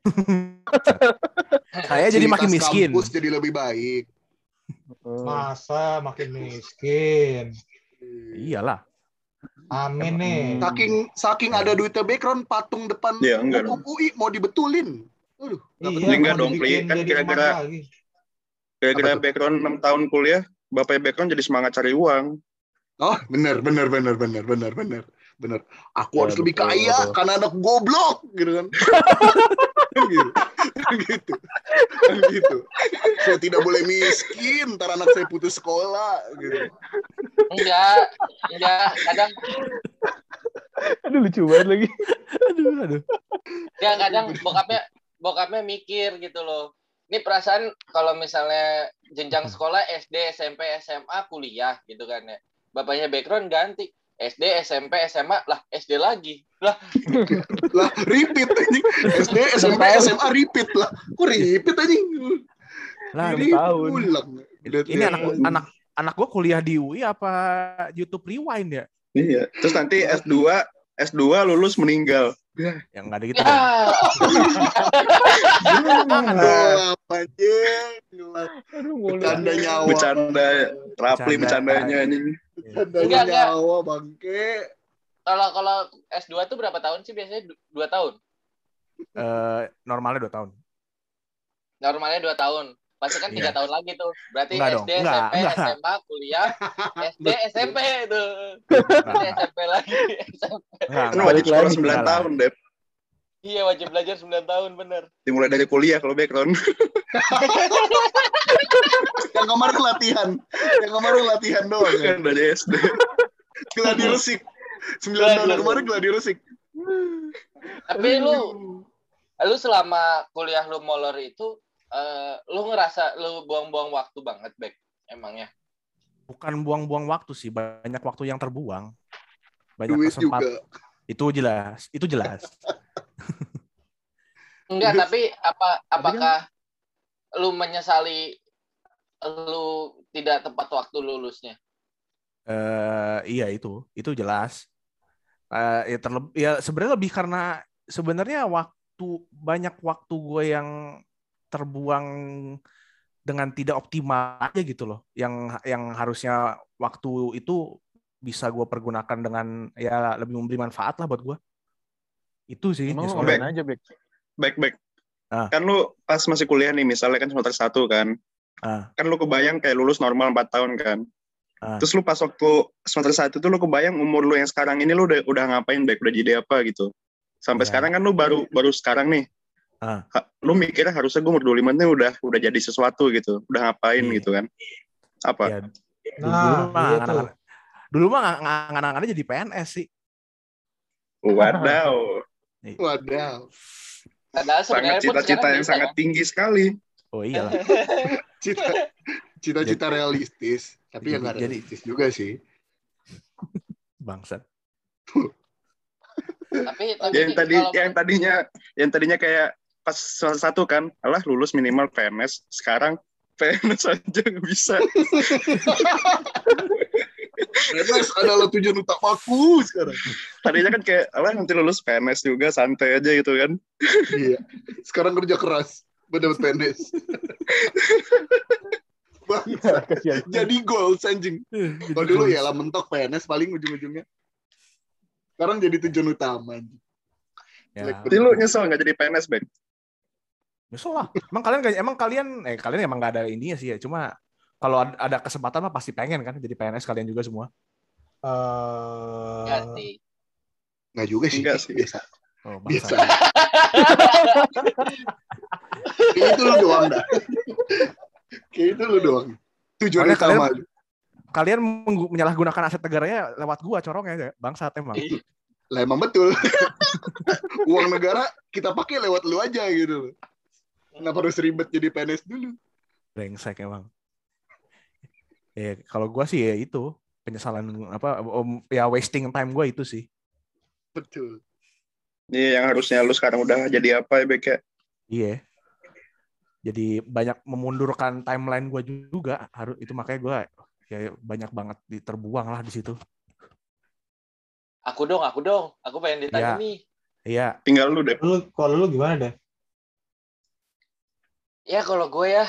saya jadi makin miskin Kampus jadi lebih baik. Masa makin miskin? iyalah Amin nih. Saking saking ada duitnya background patung depan Iya, enggak UI mau dibetulin. Aduh, Iya, enggak dong, Pli. Kan kira-kira- tuh? background 6 tahun kuliah, bapaknya background jadi semangat cari uang. Oh, benar benar benar benar benar benar. Benar. Aku Ya, harus lebih betul, kaya betul. karena anak goblok gitu kan. gitu. gitu. Kan gitu. Saya tidak boleh miskin, ntar anak saya putus sekolah gitu. Enggak, enggak. Kadang Aduh lucu banget lagi. aduh aduh enggak kadang bokapnya bokapnya mikir gitu loh. Ini perasaan kalau misalnya jenjang sekolah SD, SMP, SMA, kuliah gitu kan ya. Bapaknya background ganti. SD, SMP, SMA, lah SD lagi. Lah, Lah, repeat anjing. SD, SMP, SMA repeat lah. Kok repeat anjing? lah Enam tahun. ulang. Ini anak anak anak gue kuliah di UI apa YouTube Rewind ya Iya. Terus nanti S2, S2 lulus meninggal. yang nggak ada gitu ya. dong. Bercanda nyawa. Bercanda, Rapli Bercanda. bercandanya anjing. Bercanda Enggak, enggak. nyawa bangke. Kalau kalau S2 tuh berapa tahun sih biasanya? Du- Dua tahun. Eh, normalnya dua tahun Normalnya dua tahun. Pasti kan tiga Iya. tahun lagi tuh. Berarti Enggak dong, SD, enggak, SMP, enggak. SMA, kuliah, SD, SMP itu. Nah, SD, SMP lagi. SMP. enggak, Kan wajib sekolah lagi. 9 Enggak lah. tahun, Dep. Iya wajib belajar 9 tahun bener. Dimulai dari kuliah kalau background. Yang kemarin latihan. Yang kemarin latihan doang. Kan dari SD. Gladi resik. Sembilan tahun kemarin gladi resik. Tapi lu lu selama kuliah lu molor itu eh, lu ngerasa lu buang-buang waktu banget, Bek. Emangnya. bukan buang-buang waktu sih banyak waktu yang terbuang banyak Duit kesempatan juga. itu jelas itu jelas Enggak, tapi apa Tapi kan- apakah lu menyesali lu tidak tepat waktu lulusnya? eh iya itu itu jelas Eh ya terlebih ya sebenarnya lebih karena sebenarnya waktu banyak waktu gue yang terbuang dengan tidak optimal aja gitu loh. Yang yang harusnya waktu itu bisa gue pergunakan dengan ya lebih memberi manfaat lah buat gue. Itu sih. Emang. Bek. ngapain aja, Bek? baik baik Ah. kan lu pas masih kuliah nih misalnya kan semester satu kan Ah. kan lu kebayang kayak lulus normal 4 tahun kan Ah. terus lu pas waktu semester satu tuh lu kebayang umur lu yang sekarang ini lu udah udah ngapain baik udah jadi apa gitu sampai Iya. sekarang kan lu baru baru sekarang nih Ah. Ha- lu mikirnya harusnya gue umur 25 nih udah udah jadi sesuatu gitu udah ngapain Iya. gitu kan apa Ya, dulu Nah, mah iya dulu mah nggak- nggak- anak-anaknya jadi PNS sih. wadaw Wadaw. Padahal sangat cita-cita yang sangat ya. tinggi sekali Oh iya lah. Cita cita-cita realistis, tapi yang nggak Jadi- realistis juga sih. Bangsat. Tapi tapi yang tadi kalau- yang tadinya yang tadinya kayak pas salah satu kan alah lulus minimal PNS sekarang PNS aja nggak bisa PNS adalah tujuan utamaku sekarang. tadinya kan kayak alah nanti lulus PNS juga santai aja gitu kan Iya. Sekarang kerja keras buat dapat PNS. Bangsa. Kasihan. Jadi goals anjing. Kalau dulu ya lah mentok PNS paling ujung-ujungnya. Sekarang jadi tujuan utama. anjing. Ya. jadi lu nyesel nggak jadi PNS baik Nyesel lah. Emang kalian emang kalian eh kalian emang nggak ada ininya sih ya. Cuma kalau ad- ada kesempatan mah pasti pengen kan jadi PNS kalian juga semua. Eh, Enggak sih. Nggak juga sih. Enggak sih. Biasa. Oh, Biasa. bangsa. Kayak itu lu doang dah. Kayak itu lu doang. Tujuan Makanya utama. Kalian menyalahgunakan aset negaranya lewat gua corongnya bangsat emang. Lah emang betul. Uang negara kita pakai lewat lu aja gitu. Kenapa harus ribet jadi PNS dulu? Brengsek emang. Ya kalau gua sih ya itu penyesalan apa om, ya wasting time gua itu sih. Betul. Iya yang harusnya lu sekarang udah jadi apa ya Bek ya? Iya. Jadi banyak memundurkan timeline gua juga harus itu makanya gua ya banyak banget diterbuang lah di situ. Aku dong, aku dong. Aku pengen Ya. ditanya nih. Iya, tinggal lu deh Lu kalau lu gimana deh? Ya kalau gue ya,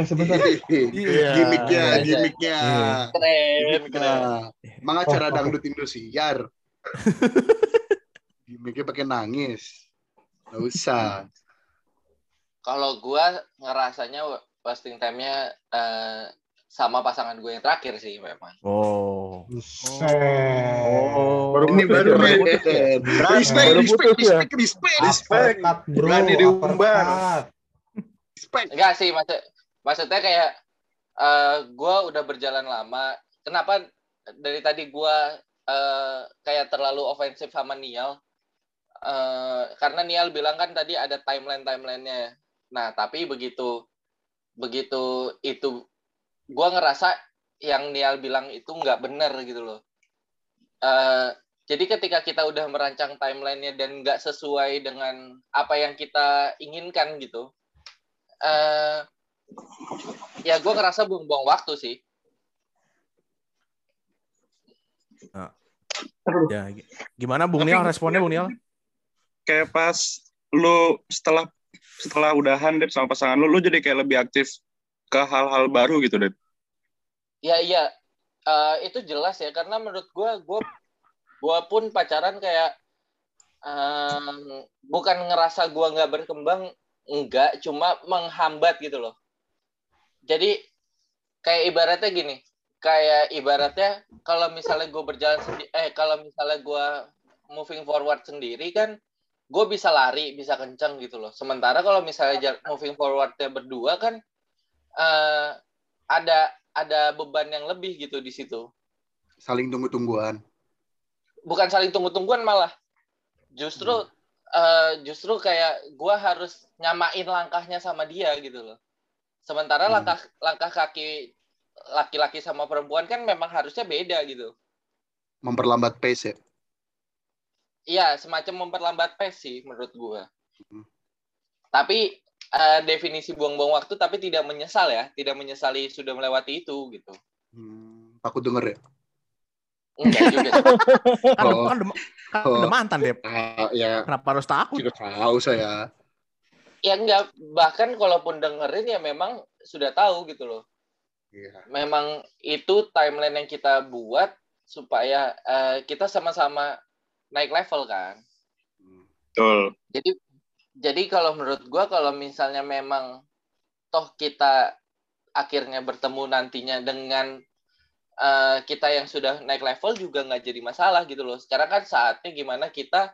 Eh sebentar. Iya. Gimiknya, Iya. gimiknya. Iya. keren, keren. Emang acara Oh, oh. dangdut Indosiar. Gimiknya pakai nangis. Gak usah. Kalau gue ngerasanya wasting time-nya eh, sama pasangan gue yang terakhir sih memang. Oh. Buset. Oh. Baru Ini baru ya, ya. Respect, Baru respect, ya. respect, respect, Respect. Uppercut, bro. Berani diumbar. respect. Enggak sih, maksud maksudnya kayak eh gue udah berjalan lama. Kenapa dari tadi gue eh, kayak terlalu ofensif sama Nial? Eh, karena Nial bilang kan tadi ada timeline timelinenya. Nah, tapi begitu begitu itu gue ngerasa yang Nial bilang itu nggak benar gitu loh. Eh, jadi ketika kita udah merancang timelinenya dan nggak sesuai dengan apa yang kita inginkan gitu, eh ya gue ngerasa buang-buang waktu sih. Ya, gi- gimana Bung Nial responnya Bung Nial? kayak pas lu setelah setelah udahan deh sama pasangan lu lu jadi kayak lebih aktif ke hal-hal baru gitu deh Ya iya, Eh, itu jelas ya karena menurut gue, gue gue pun pacaran kayak em, bukan ngerasa gue nggak berkembang, enggak, cuma menghambat gitu loh. Jadi kayak ibaratnya gini, kayak ibaratnya kalau misalnya gue berjalan sendiri, eh kalau misalnya gue moving forward sendiri kan, gue bisa lari, bisa kencang gitu loh. Sementara kalau misalnya moving forwardnya berdua kan, eh ada ada beban yang lebih gitu di situ. Saling tunggu-tungguan. Bukan saling tunggu-tungguan malah. Justru eh, justru kayak gua harus nyamain langkahnya sama dia gitu loh. Sementara Hmm. langkah langkah kaki laki-laki sama perempuan kan memang harusnya beda gitu. Memperlambat pace ya. Iya, semacam memperlambat pace sih menurut gua. Hmm. Tapi eh, definisi buang-buang waktu tapi tidak menyesal ya, tidak menyesali sudah melewati itu gitu. Hmm, aku denger ya. Enggak juga. Kan, Oh. kan, udah- kan Oh. udah mantan deh. Ah, ya, Kenapa harus takut? tidak tahu saya. ya enggak bahkan kalaupun dengerin ya memang sudah tahu gitu loh Iya. memang itu timeline yang kita buat supaya eh, kita sama-sama naik level kan Hmm. Betul. jadi jadi kalau menurut gua kalau misalnya memang toh kita akhirnya bertemu nantinya dengan eh, kita yang sudah naik level juga nggak jadi masalah gitu loh sekarang kan saatnya gimana kita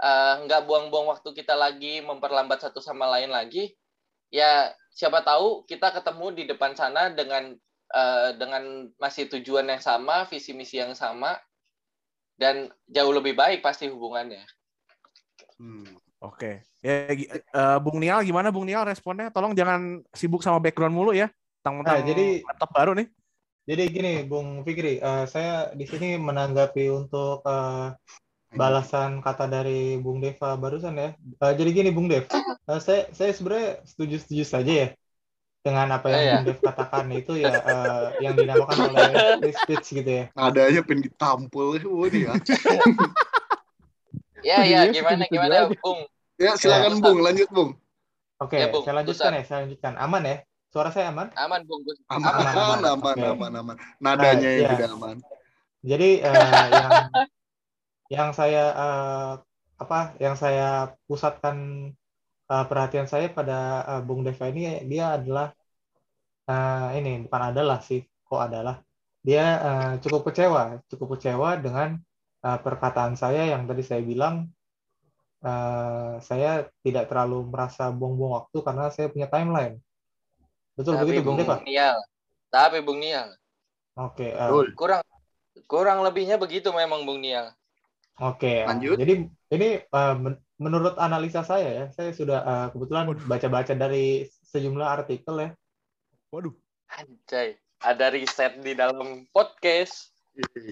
eh, nggak buang-buang waktu kita lagi memperlambat satu sama lain lagi ya siapa tahu kita ketemu di depan sana dengan eh, dengan masih tujuan yang sama visi misi yang sama dan jauh lebih baik pasti hubungannya Hmm. Oke. Ya, eh, Bung Nial gimana Bung Nial responnya? Tolong jangan sibuk sama background mulu ya. Tentang Nah, jadi- laptop baru nih. Jadi gini, Bung Fikri, eh, saya di sini menanggapi untuk eh, balasan kata dari Bung Deva barusan ya. Eh, jadi gini, Bung Dev, eh, saya saya sebenarnya setuju-setuju saja ya dengan apa yang Iya. Bung Dev katakan itu ya eh, yang dinamakan oleh free speech gitu ya. Nadanya pengen ditampol ya. ya ya Iya, gimana gimana aja. Bung Ya silakan Bung, lanjut Bung. Oke, Ya, Bung, saya lanjutkan ya, saya lanjutkan. Aman ya? Suara saya aman? aman Bung Aman, Aman, aman, aman. aman, Oke. aman, aman. Nadanya Nah, yang tidak aman. Jadi eh, yang yang saya eh, apa yang saya pusatkan eh, perhatian saya pada eh, Bung Deva ini dia adalah eh, ini bukan adalah sih kok adalah dia eh, cukup kecewa cukup kecewa dengan eh, perkataan saya yang tadi saya bilang eh, saya tidak terlalu merasa buang-buang waktu karena saya punya timeline betul begitu Bung Deva Nial tapi Bung Nial oke eh, Betul. kurang kurang lebihnya begitu memang Bung Nial Oke, uh, Lanjut. jadi ini uh, men- menurut analisa saya ya, saya sudah uh, kebetulan baca-baca dari sejumlah artikel ya. Waduh. anjay ada riset di dalam podcast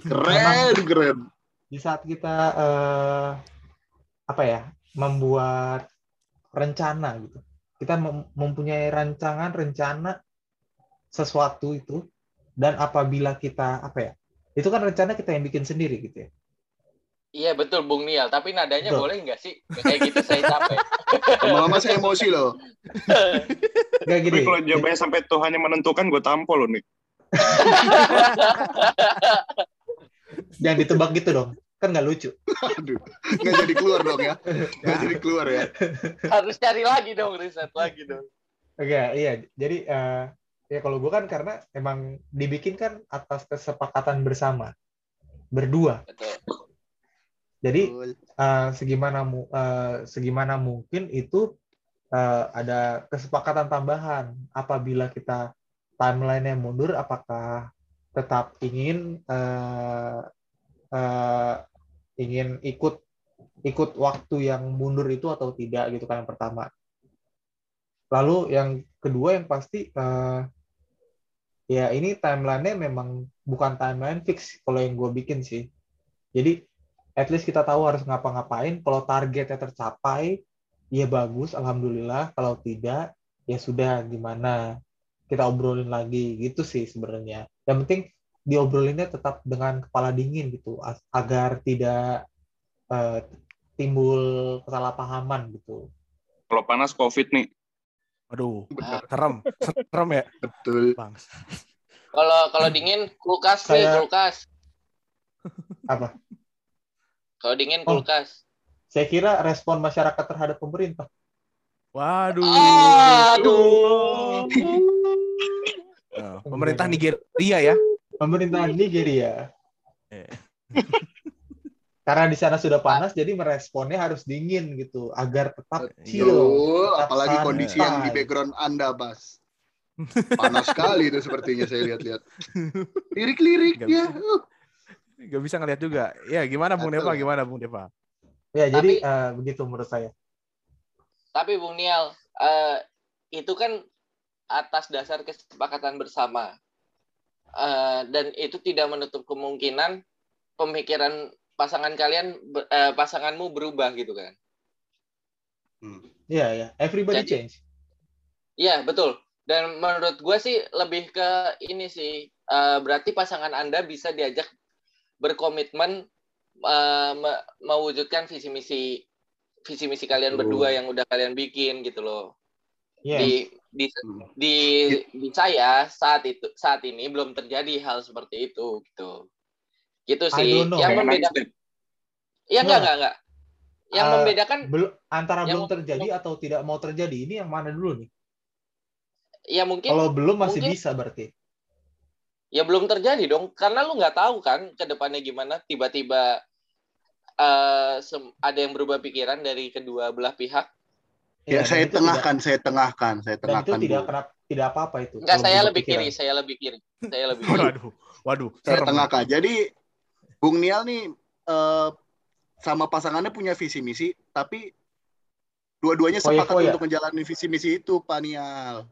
Keren, keren. Di saat kita uh, apa ya, membuat rencana gitu, kita mem- mempunyai rancangan rencana sesuatu itu, dan apabila kita apa ya, itu kan rencana kita yang bikin sendiri gitu ya. iya betul Bung Nial tapi nadanya Betul. boleh nggak sih kayak gitu saya capek Lama-lama saya emosi loh. Gak gini. Tapi kalau jawabannya sampai Tuhan yang menentukan, gue tampol loh nih. Jangan ditebak gitu dong, kan nggak lucu. Aduh, nggak jadi keluar dong ya. Nggak jadi keluar ya. harus cari lagi dong riset lagi dong Oke, iya. Jadi eh, ya kalau gue kan karena emang dibikin kan atas kesepakatan bersama, berdua. betul Jadi Betul. eh, segimana mu- eh, segimana mungkin itu eh, ada kesepakatan tambahan. Apabila kita timeline-nya mundur, apakah tetap ingin eh, eh, ingin ikut ikut waktu yang mundur itu atau tidak gitu kan yang pertama. Lalu yang kedua yang pasti eh, ya ini timeline-nya memang bukan timeline fix kalau yang gue bikin sih. Jadi at least kita tahu harus ngapa-ngapain. Kalau targetnya tercapai, ya bagus, alhamdulillah. Kalau tidak, ya sudah gimana kita obrolin lagi gitu sih sebenarnya. Yang penting diobrolinnya tetap dengan kepala dingin gitu, agar tidak eh, timbul kesalahpahaman gitu. Kalau panas COVID nih. Aduh. Bener. Serem. Serem ya, Betul. Bang. kalau kalau dingin kulkas nih Saya- kulkas Apa? kalau dingin Oh. kulkas Saya kira respon masyarakat terhadap pemerintah. Waduh. aduh Eh, pemerintah Nigeria ya. Pemerintahan Nigeria. Eh. Karena di sana sudah panas, jadi meresponnya harus dingin gitu, agar tetap chill. Tetap Apalagi santai. kondisi yang di background Anda, Bas. Panas sekali itu sepertinya saya lihat-lihat. Lirik-lirik Nggak ya. bisa. Uh, Gak bisa ngeliat juga. Ya gimana Bung. Deva? Gimana Bung Deva? Ya, jadi Tapi- eh, begitu menurut saya. tapi Bung Nial eh, itu kan atas dasar kesepakatan bersama Eh, dan itu tidak menutup kemungkinan pemikiran pasangan kalian eh, pasanganmu berubah gitu kan Iya, ya. Everybody Jadi- change. Iya betul. Dan menurut gue sih lebih ke ini sih. eh, berarti pasangan anda bisa diajak berkomitmen eh, me- mewujudkan visi misi visi misi kalian berdua yang udah kalian bikin gitu loh. Yes. Di di Hmm. di di saya saat itu saat ini belum terjadi hal seperti itu gitu. Gitu sih. Yang membedakan. Ya enggak enggak enggak. Yang Eh, membedakan Belum antara Yang belum terjadi atau tidak mau terjadi ini yang mana dulu nih? ya mungkin Kalau belum masih mungkin- bisa berarti. ya belum terjadi dong karena lu nggak tahu kan ke depannya gimana tiba-tiba sem- ada yang berubah pikiran dari kedua belah pihak. Ya, Iya, saya itu tidak- tengahkan, saya tengahkan, saya Dan itu tengahkan. tidak kenapa tidak apa-apa itu. Enggak, saya lebih pikiran. kiri, saya lebih kiri. Saya lebih kiri. Waduh, waduh. Saya serem. tengahkan. Jadi Bung Nial nih eh, sama pasangannya punya visi misi, tapi dua-duanya sepakat untuk menjalani visi misi itu, Pak Nial.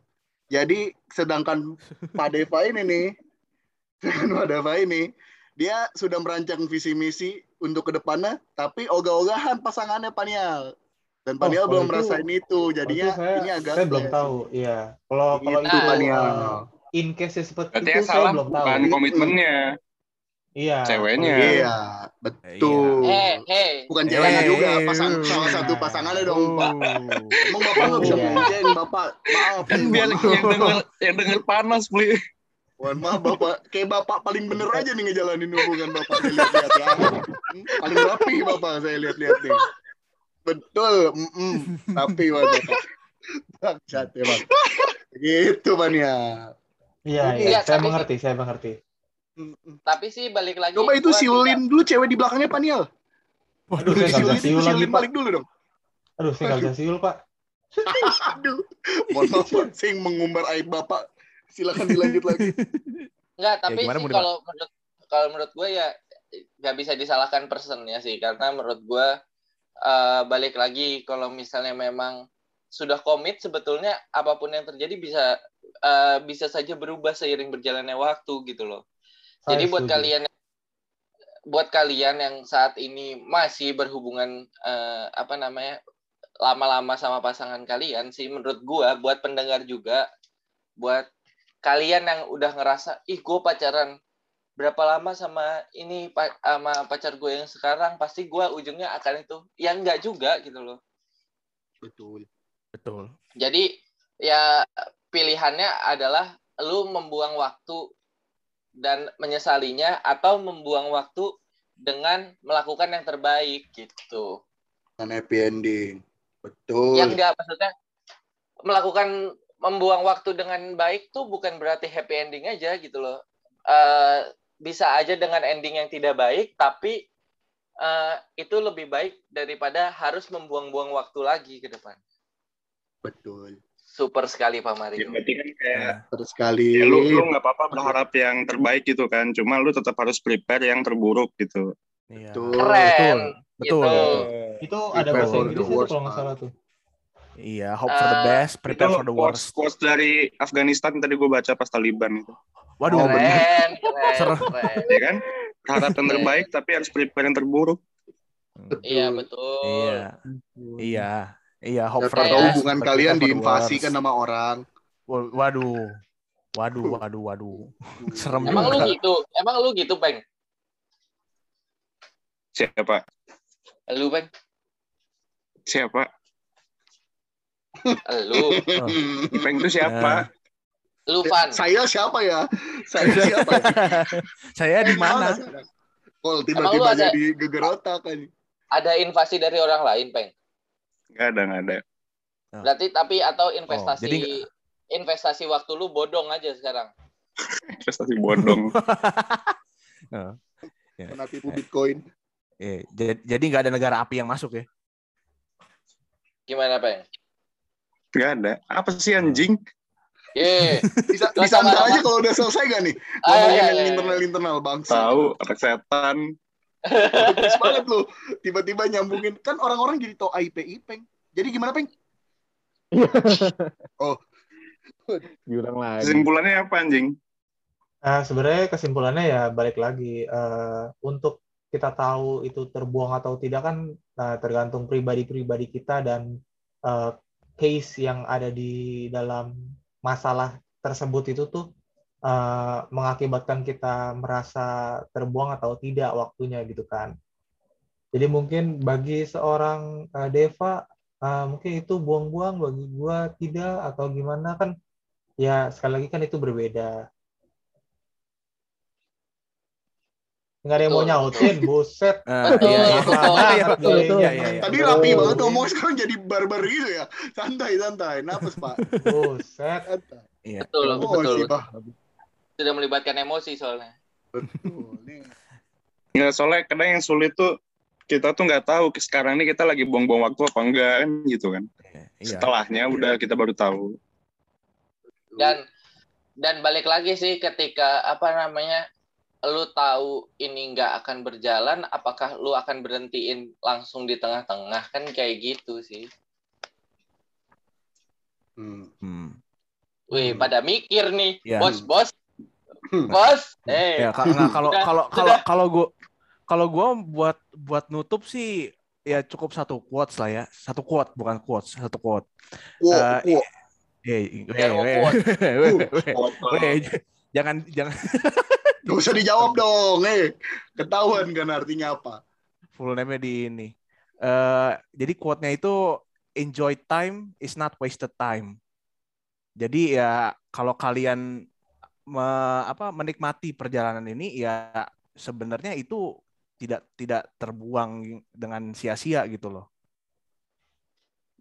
Jadi sedangkan Pak Deva ini nih, sedangkan Pak Deva ini, dia sudah merancang visi misi untuk ke depannya, tapi ogah-ogahan pasangannya Pak Nial. Dan Pak Oh, Nial kalau belum itu- merasain itu, jadinya Kalau itu saya, ini agak saya belum tahu. Iya. Kalau kalau Gitu, itu eh, in case seperti Berarti itu yang saya salah belum tahu. bukan komitmennya. Iya. ceweknya. kalau Iya, betul. Hei, hei. Bukan ceweknya Eh, juga, pasang salah satu pasangannya dong, Pak. Oh. Emang Bapak nggak bisa Iya. bonceng, Bapak. Maaf, Kan biar yang denger yang denger panas, Bli. Mohon maaf, Bapak. Kayak Bapak paling bener aja nih ngejalanin hubungan Bapak. Saya lihat-lihat ya. Hmm, Paling rapi Bapak, saya lihat-lihat nih. Betul, mm-mm. rapi Bapak. Bangsat ya, Bang. Gitu, Pak Nia. Iya, Iya, iya. Saya tapi- mengerti, saya mengerti. Tapi sih balik lagi. Coba itu siulin dulu cewek di belakangnya, Pak Nial. Aduh, saya nggak bisa siul lagi, Pak. balik dulu dong. Aduh, saya nggak bisa siul, Pak. Aduh. Mohon maaf, Pak. Saya mengumbar aib Bapak. Silakan dilanjut lagi. Enggak, tapi gimana, sih kalau menurut kalau menurut gue ya nggak bisa disalahkan personnya sih karena menurut gue eh, balik lagi kalau misalnya memang sudah komit sebetulnya apa pun yang terjadi bisa eh, bisa saja berubah seiring berjalannya waktu gitu loh. Saya Jadi buat setuju. kalian buat kalian yang saat ini masih berhubungan eh, apa namanya lama-lama sama pasangan kalian sih menurut gua buat pendengar juga buat kalian yang udah ngerasa ih gue pacaran berapa lama sama ini sama pacar gue yang sekarang pasti gua ujungnya akan itu ya enggak juga gitu loh Betul. Betul. jadi ya pilihannya adalah lu membuang waktu dan menyesalinya atau membuang waktu dengan melakukan yang terbaik gitu. Dan happy ending. Betul. Yang enggak maksudnya melakukan membuang waktu dengan baik tuh bukan berarti happy ending aja gitu loh. Eh, bisa aja dengan ending yang tidak baik tapi eh, itu lebih baik daripada harus membuang-buang waktu lagi ke depan. Betul. Super sekali Pak Ya, Mario. berarti kan kayak Terus sekali. ya, lu lu nggak apa-apa berharap yang terbaik gitu kan. Cuma lu tetap harus prepare yang terburuk gitu. Iya. Betul. Keren. Betul. Gitu. Itu ada Prepare bahasa Inggris itu kalau nggak salah tuh. Iya, hope for the Eh, best, prepare itu for the worst. quotes dari Afghanistan tadi gue baca pas Taliban itu. Waduh, Oh, bener. Keren, keren, keren. Ya kan? Berharap yang terbaik tapi harus prepare yang terburuk. Iya betul. Iya. Iya. Iya, hope for the best. hubungan kalian diinvasikan worst. sama orang. Wa- Waduh. Waduh, waduh, waduh. Serem Emang lu juga. gitu? Emang lu gitu, Peng? Siapa? Lu, Peng? Siapa? Lu, Peng itu siapa? lu Van. Saya siapa ya? Saya siapa ya? Saya di mana? Kol tiba-tiba ada- jadi geger otak kan. Ada invasi dari orang lain, Peng. Gak ada, gak ada. Berarti tapi atau investasi Oh, jadi investasi waktu lu bodong aja sekarang. Investasi bodong. Pernah tipu Bitcoin. Eh, jadi jadi nggak ada negara api yang masuk ya? Gimana, Peng? Gak ada. Apa sih anjing? Ye. Bisa sama-sama. aja kalau udah selesai gak nih? Ah, Ngomongin iya, yang iya, iya. internal-internal bangsa. Tahu, anak setan. Please banget lu. Tiba-tiba nyambungin. Kan orang-orang jadi tau IP Ipeng. Jadi gimana, Peng? Diulang lagi. Kesimpulannya apa anjing? Nah, sebenarnya kesimpulannya ya balik lagi eh, untuk kita tahu itu terbuang atau tidak kan nah, tergantung pribadi-pribadi kita dan eh, case yang ada di dalam masalah tersebut itu tuh eh, mengakibatkan kita merasa terbuang atau tidak waktunya gitu kan. Jadi mungkin bagi seorang uh, Deva uh, mungkin itu buang-buang bagi gua tidak atau gimana kan ya sekali lagi kan itu berbeda. Nggak ada yang mau nyautin, buset. Ah, iya, iya. Iya, iya, iya, iya, iya. Tadi rapi banget ngomong sekarang jadi barbar gitu ya. Santai santai. Nafas pak. Buset. Santai. Iya. Betul, Oh, betul. Sudah melibatkan emosi soalnya. Betul. Nggak, soalnya kadang yang sulit tuh kita tuh nggak tahu sekarang ini kita lagi buang-buang waktu apa enggak kan gitu kan. Iya. Setelahnya udah kita baru tahu. Dan dan balik lagi sih ketika apa namanya lu tahu ini nggak akan berjalan, apakah lu akan berhentiin langsung di tengah-tengah kan kayak gitu sih. Hmm. Hmm. Wih, Hmm. pada mikir nih, Ya. bos, bos, Hmm. bos. Eh, Ya, ka- nggak, kalau kalau kalau kalau gua kalau gua buat buat nutup sih ya cukup satu quotes lah ya. Satu quote bukan quotes, satu quote. Wow, Eh, wow. Eh, quote. weh, weh, weh, jangan jangan Gak usah dijawab dong, eh. Ketahuan kan artinya apa. full name-nya di ini. Eh, jadi quote-nya itu enjoy time is not wasted time. Jadi ya kalau kalian me- apa menikmati perjalanan ini ya sebenarnya itu tidak tidak terbuang dengan sia-sia gitu loh.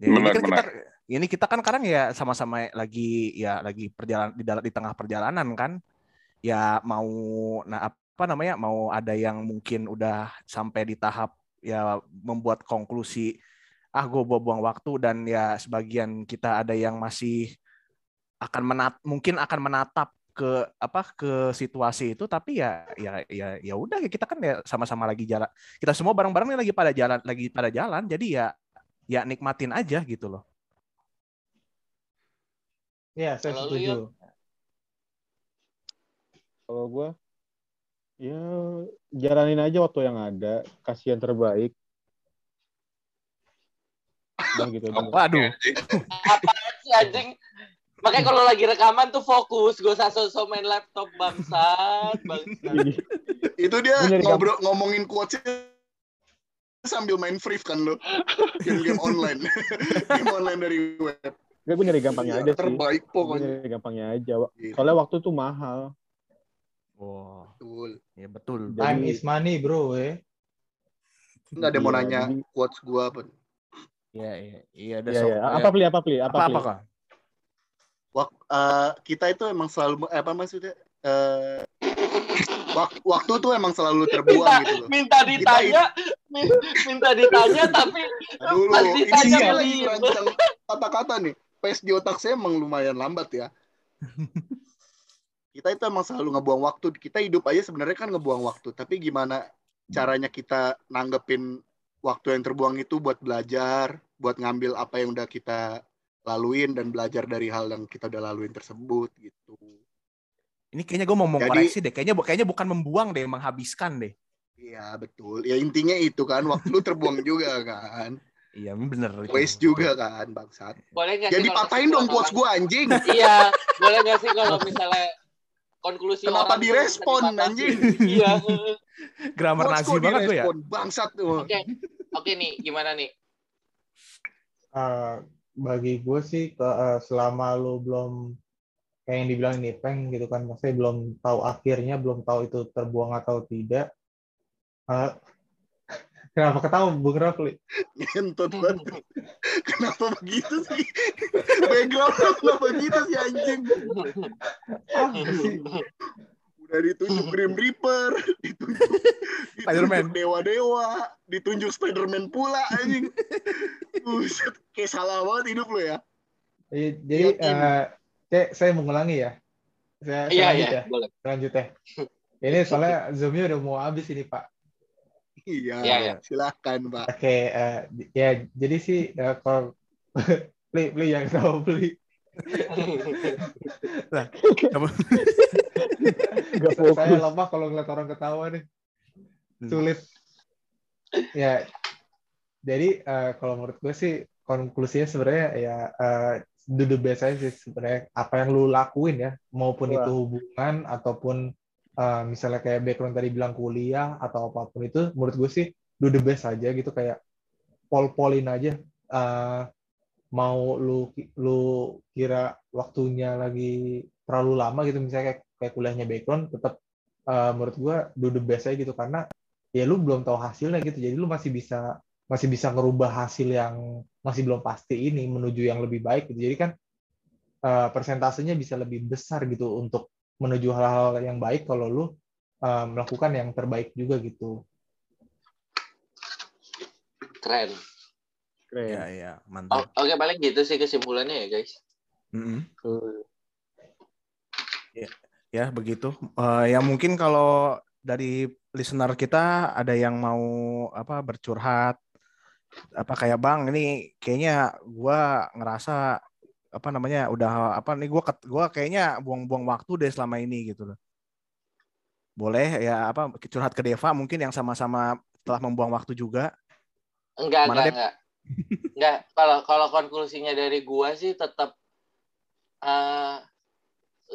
Ya, ini Benar, kan kita ini kita kan sekarang ya sama-sama lagi ya lagi perjalanan di dalam di tengah perjalanan kan. Ya mau nah apa namanya mau ada yang mungkin udah sampai di tahap ya membuat konklusi ah gue buang waktu dan ya sebagian kita ada yang masih akan menat mungkin akan menatap ke apa ke situasi itu tapi ya ya ya ya udah kita kan ya sama-sama lagi jalan kita semua bareng-bareng lagi pada jalan lagi pada jalan jadi ya ya nikmatin aja gitu loh Ya, saya Kalau lu, setuju. Kalau gue, ya jalanin aja waktu yang ada, kasih yang terbaik. Udah gitu aja. waduh apaan sih anjing? Makanya kalau lagi rekaman tuh fokus, gue usah sosok main laptop bangsat, bangsat. Itu dia ngobrol ngomongin quotesnya sambil main Free kan lo. Game-game online. Game online dari web. Gak, gue nyari gampangnya aja sih. Terbaik Gue pokoknya. nyari gampangnya aja. Gitu. Soalnya waktu tuh mahal. Oh Betul. ya betul Time Jadi- is money, bro. Eh. Enggak ada yang mau Iya, nanya jadi- quotes gua apa. ya iya iya ada Iya, iya. ya. Apa beli, apa beli, apa, apa apa kak Wak- eh, kita itu emang selalu eh, apa maksudnya? Eh, wak- waktu tuh emang selalu Minta, terbuang gitu loh. minta ditanya, min- minta ditanya tapi Aduh, Pas ini ditanya lagi kata-kata nih. Pace di otak saya emang lumayan lambat ya. Kita itu emang selalu ngebuang waktu. Kita hidup aja sebenarnya kan ngebuang waktu. Tapi gimana caranya kita nanggepin waktu yang terbuang itu buat belajar, buat ngambil apa yang udah kita laluin dan belajar dari hal yang kita udah laluin tersebut gitu. ini kayaknya gue mau mau Jadi- koreksi deh kayaknya kayaknya bukan membuang deh menghabiskan deh Iya betul. Ya intinya itu kan waktu lu terbuang juga kan. iya bener. Waste juga kan bangsat. boleh nggak sih Jadi patahin dong quotes gua anjing. Iya, boleh nggak sih kalau misalnya konklusi Kenapa orang tuh direspon, anjing? Iya. grammar nazi banget gue ya Bangsat tuh. Oke, oke nih, gimana nih? Eh, bagi gue sih ke, eh, selama lu belum kayak yang dibilang nih peng gitu kan maksudnya belum tahu akhirnya belum tahu itu terbuang atau tidak eh, kenapa ketawa Bung Rafli Ngentot banget. Kenapa begitu sih? Background lu kenapa gitu sih anjing? ah Udah ditunjuk Grim Reaper, ditunjuk, Spider-Man. ditunjuk dewa-dewa, ditunjuk Spider-Man pula anjing. Buset, kayak salah banget hidup lu ya. Jadi- jadi eh, Cek, saya mengulangi ya saya, saya Iya, lanjut iya, ya boleh. lanjut ya ini soalnya zoomnya udah mau habis ini Pak Iya, Iya, iya. silakan Pak. Oke, eh, ya jadi sih eh, kalau beli beli yang tahu beli. Gak Saya fokus. lemah kalau ngeliat orang ketawa nih. Sulit. Ya. Jadi eh, kalau menurut gue sih konklusinya sebenarnya ya eh, duduk biasanya sih sebenarnya apa yang lu lakuin ya, maupun Wah. itu hubungan ataupun eh, misalnya kayak background tadi bilang kuliah atau apa pun itu, menurut gue sih do the best aja gitu kayak pol-polin aja. Eh, mau lu lu kira waktunya lagi terlalu lama gitu misalnya kayak, kayak kuliahnya background tetap eh, menurut gua do the best aja gitu karena ya lu belum tahu hasilnya gitu. Jadi lu masih bisa masih bisa ngerubah hasil yang masih belum pasti ini menuju yang lebih baik gitu. Jadi kan eh, persentasenya bisa lebih besar gitu untuk menuju hal-hal yang baik kalau lu eh, melakukan yang terbaik juga gitu Keren. Keren. Iya, iya, O- mantap. Oke, paling gitu sih kesimpulannya ya, guys. Mm-mm. Tuh. Ya, begitu. Eh, ya mungkin kalau dari listener kita ada yang mau apa bercurhat apa kayak Bang ini kayaknya gua ngerasa apa namanya udah apa nih gua ket- gua kayaknya buang-buang waktu deh selama ini gitu loh. Boleh ya apa curhat ke Deva mungkin yang sama-sama telah membuang waktu juga. Enggak, Mana, enggak, enggak. Enggak, kalau kalau konklusinya dari gua sih tetap eh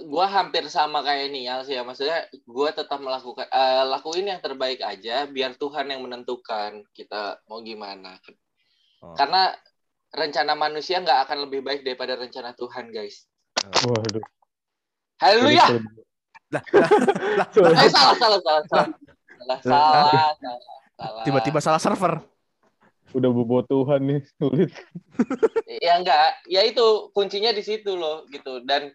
gua hampir sama kayak Nial sih ya. Maksudnya gua tetap melakukan eh, lakuin yang terbaik aja biar Tuhan yang menentukan kita mau gimana. Oh. Karena rencana manusia nggak akan lebih baik daripada rencana Tuhan, guys. Waduh. Haleluya. Lah, lah, lah, Sorry. Eh, salah, salah, salah, salah. Salah, salah, salah, salah. tiba-tiba salah server. Udah bobo Tuhan nih, sulit. ya enggak ya itu kuncinya di situ loh gitu dan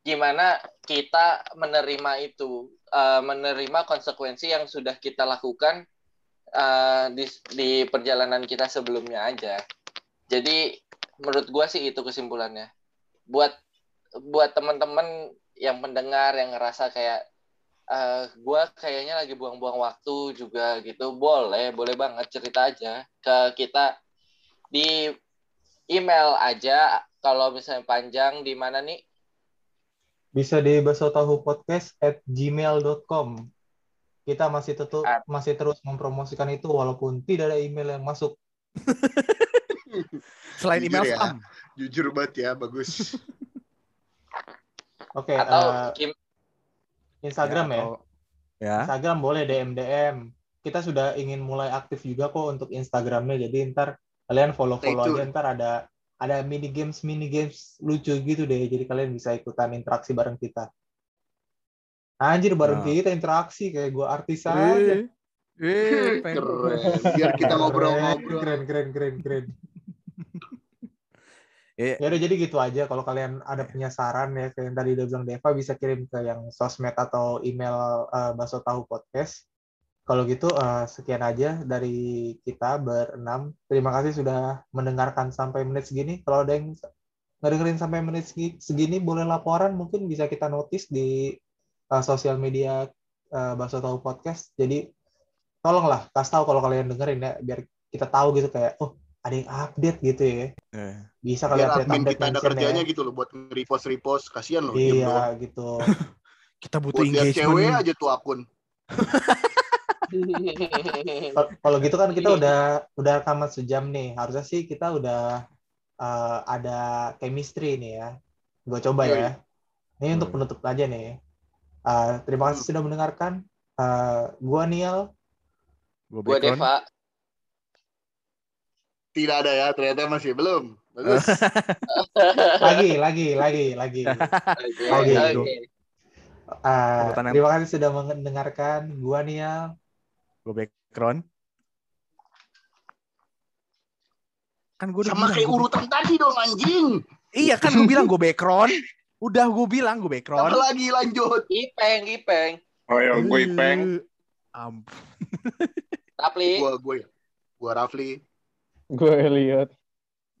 gimana kita menerima itu eh, menerima konsekuensi yang sudah kita lakukan eh, di di perjalanan kita sebelumnya aja jadi menurut gua sih itu kesimpulannya. Buat buat teman-teman yang pendengar yang ngerasa kayak eh gua kayaknya lagi buang-buang waktu juga gitu boleh boleh banget cerita aja ke kita di email aja kalau misalnya panjang di mana nih? Bisa di baso tahu podcast at gmail.com kita masih tetap masih terus mempromosikan itu walaupun tidak ada email yang masuk Selain Jujur email ya. spam. Jujur banget ya, bagus. oke atau eh, Kim Instagram ya, atau- Ya. Instagram boleh DM DM kita sudah ingin mulai aktif juga kok untuk Instagramnya jadi ntar kalian follow follow aja ntar ada ada mini games mini games lucu gitu deh jadi kalian bisa ikutan interaksi bareng kita anjir bareng Nah. kita interaksi kayak gua artis aja Eh, eh, pengen- Keren. Biar kita ngobrol-ngobrol. keren keren keren keren Iya. ya udah jadi gitu aja. Kalau kalian ada punya saran ya kayak yang tadi udah bilang Deva bisa kirim ke yang sosmed atau email uh, baso tahu podcast. Kalau gitu eh, sekian aja dari kita berenam. Terima kasih sudah mendengarkan sampai menit segini. Kalau ada yang ngedengerin sampai menit segi- segini boleh laporan. Mungkin bisa kita notice di uh, sosial media uh, baso tahu podcast. Jadi tolonglah kasih tahu kalau kalian dengerin ya biar kita tahu gitu kayak oh ada yang update gitu ya. Eh. bisa kali Biar update admin update kita ada mention kerjanya ya. gitu loh buat repost repost. Kasihan loh iya gitu. Kita butuh buat engagement. cewek aja tuh akun. Kal- kalau gitu kan kita udah udah rekaman sejam nih. Harusnya sih kita udah uh, ada chemistry nih ya. Gue coba ya. ini untuk Hmm. penutup aja nih. Uh, terima kasih sudah mendengarkan. Uh, gua Nial Gue Gua Deva. Tidak ada ya ternyata masih belum bagus lagi lagi lagi lagi Oke, Lagi. oke. Uh, terima kasih sudah mendengarkan gua Nial Gue background. Kan gue udah sama bilang. kayak gua urutan tadi dong anjing Iya kan gue bilang gue background. Udah gue bilang gue apa background. lagi lanjut Ipeng, Ipeng. Oh ya, gue Ipeng. Ampun. Tapi gua gue gua Rafli Gue lihat.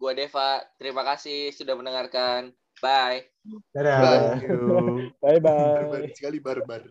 gua Deva. Terima kasih sudah mendengarkan. Bye. dadah Bye. Bye barbar bye. sekali barbar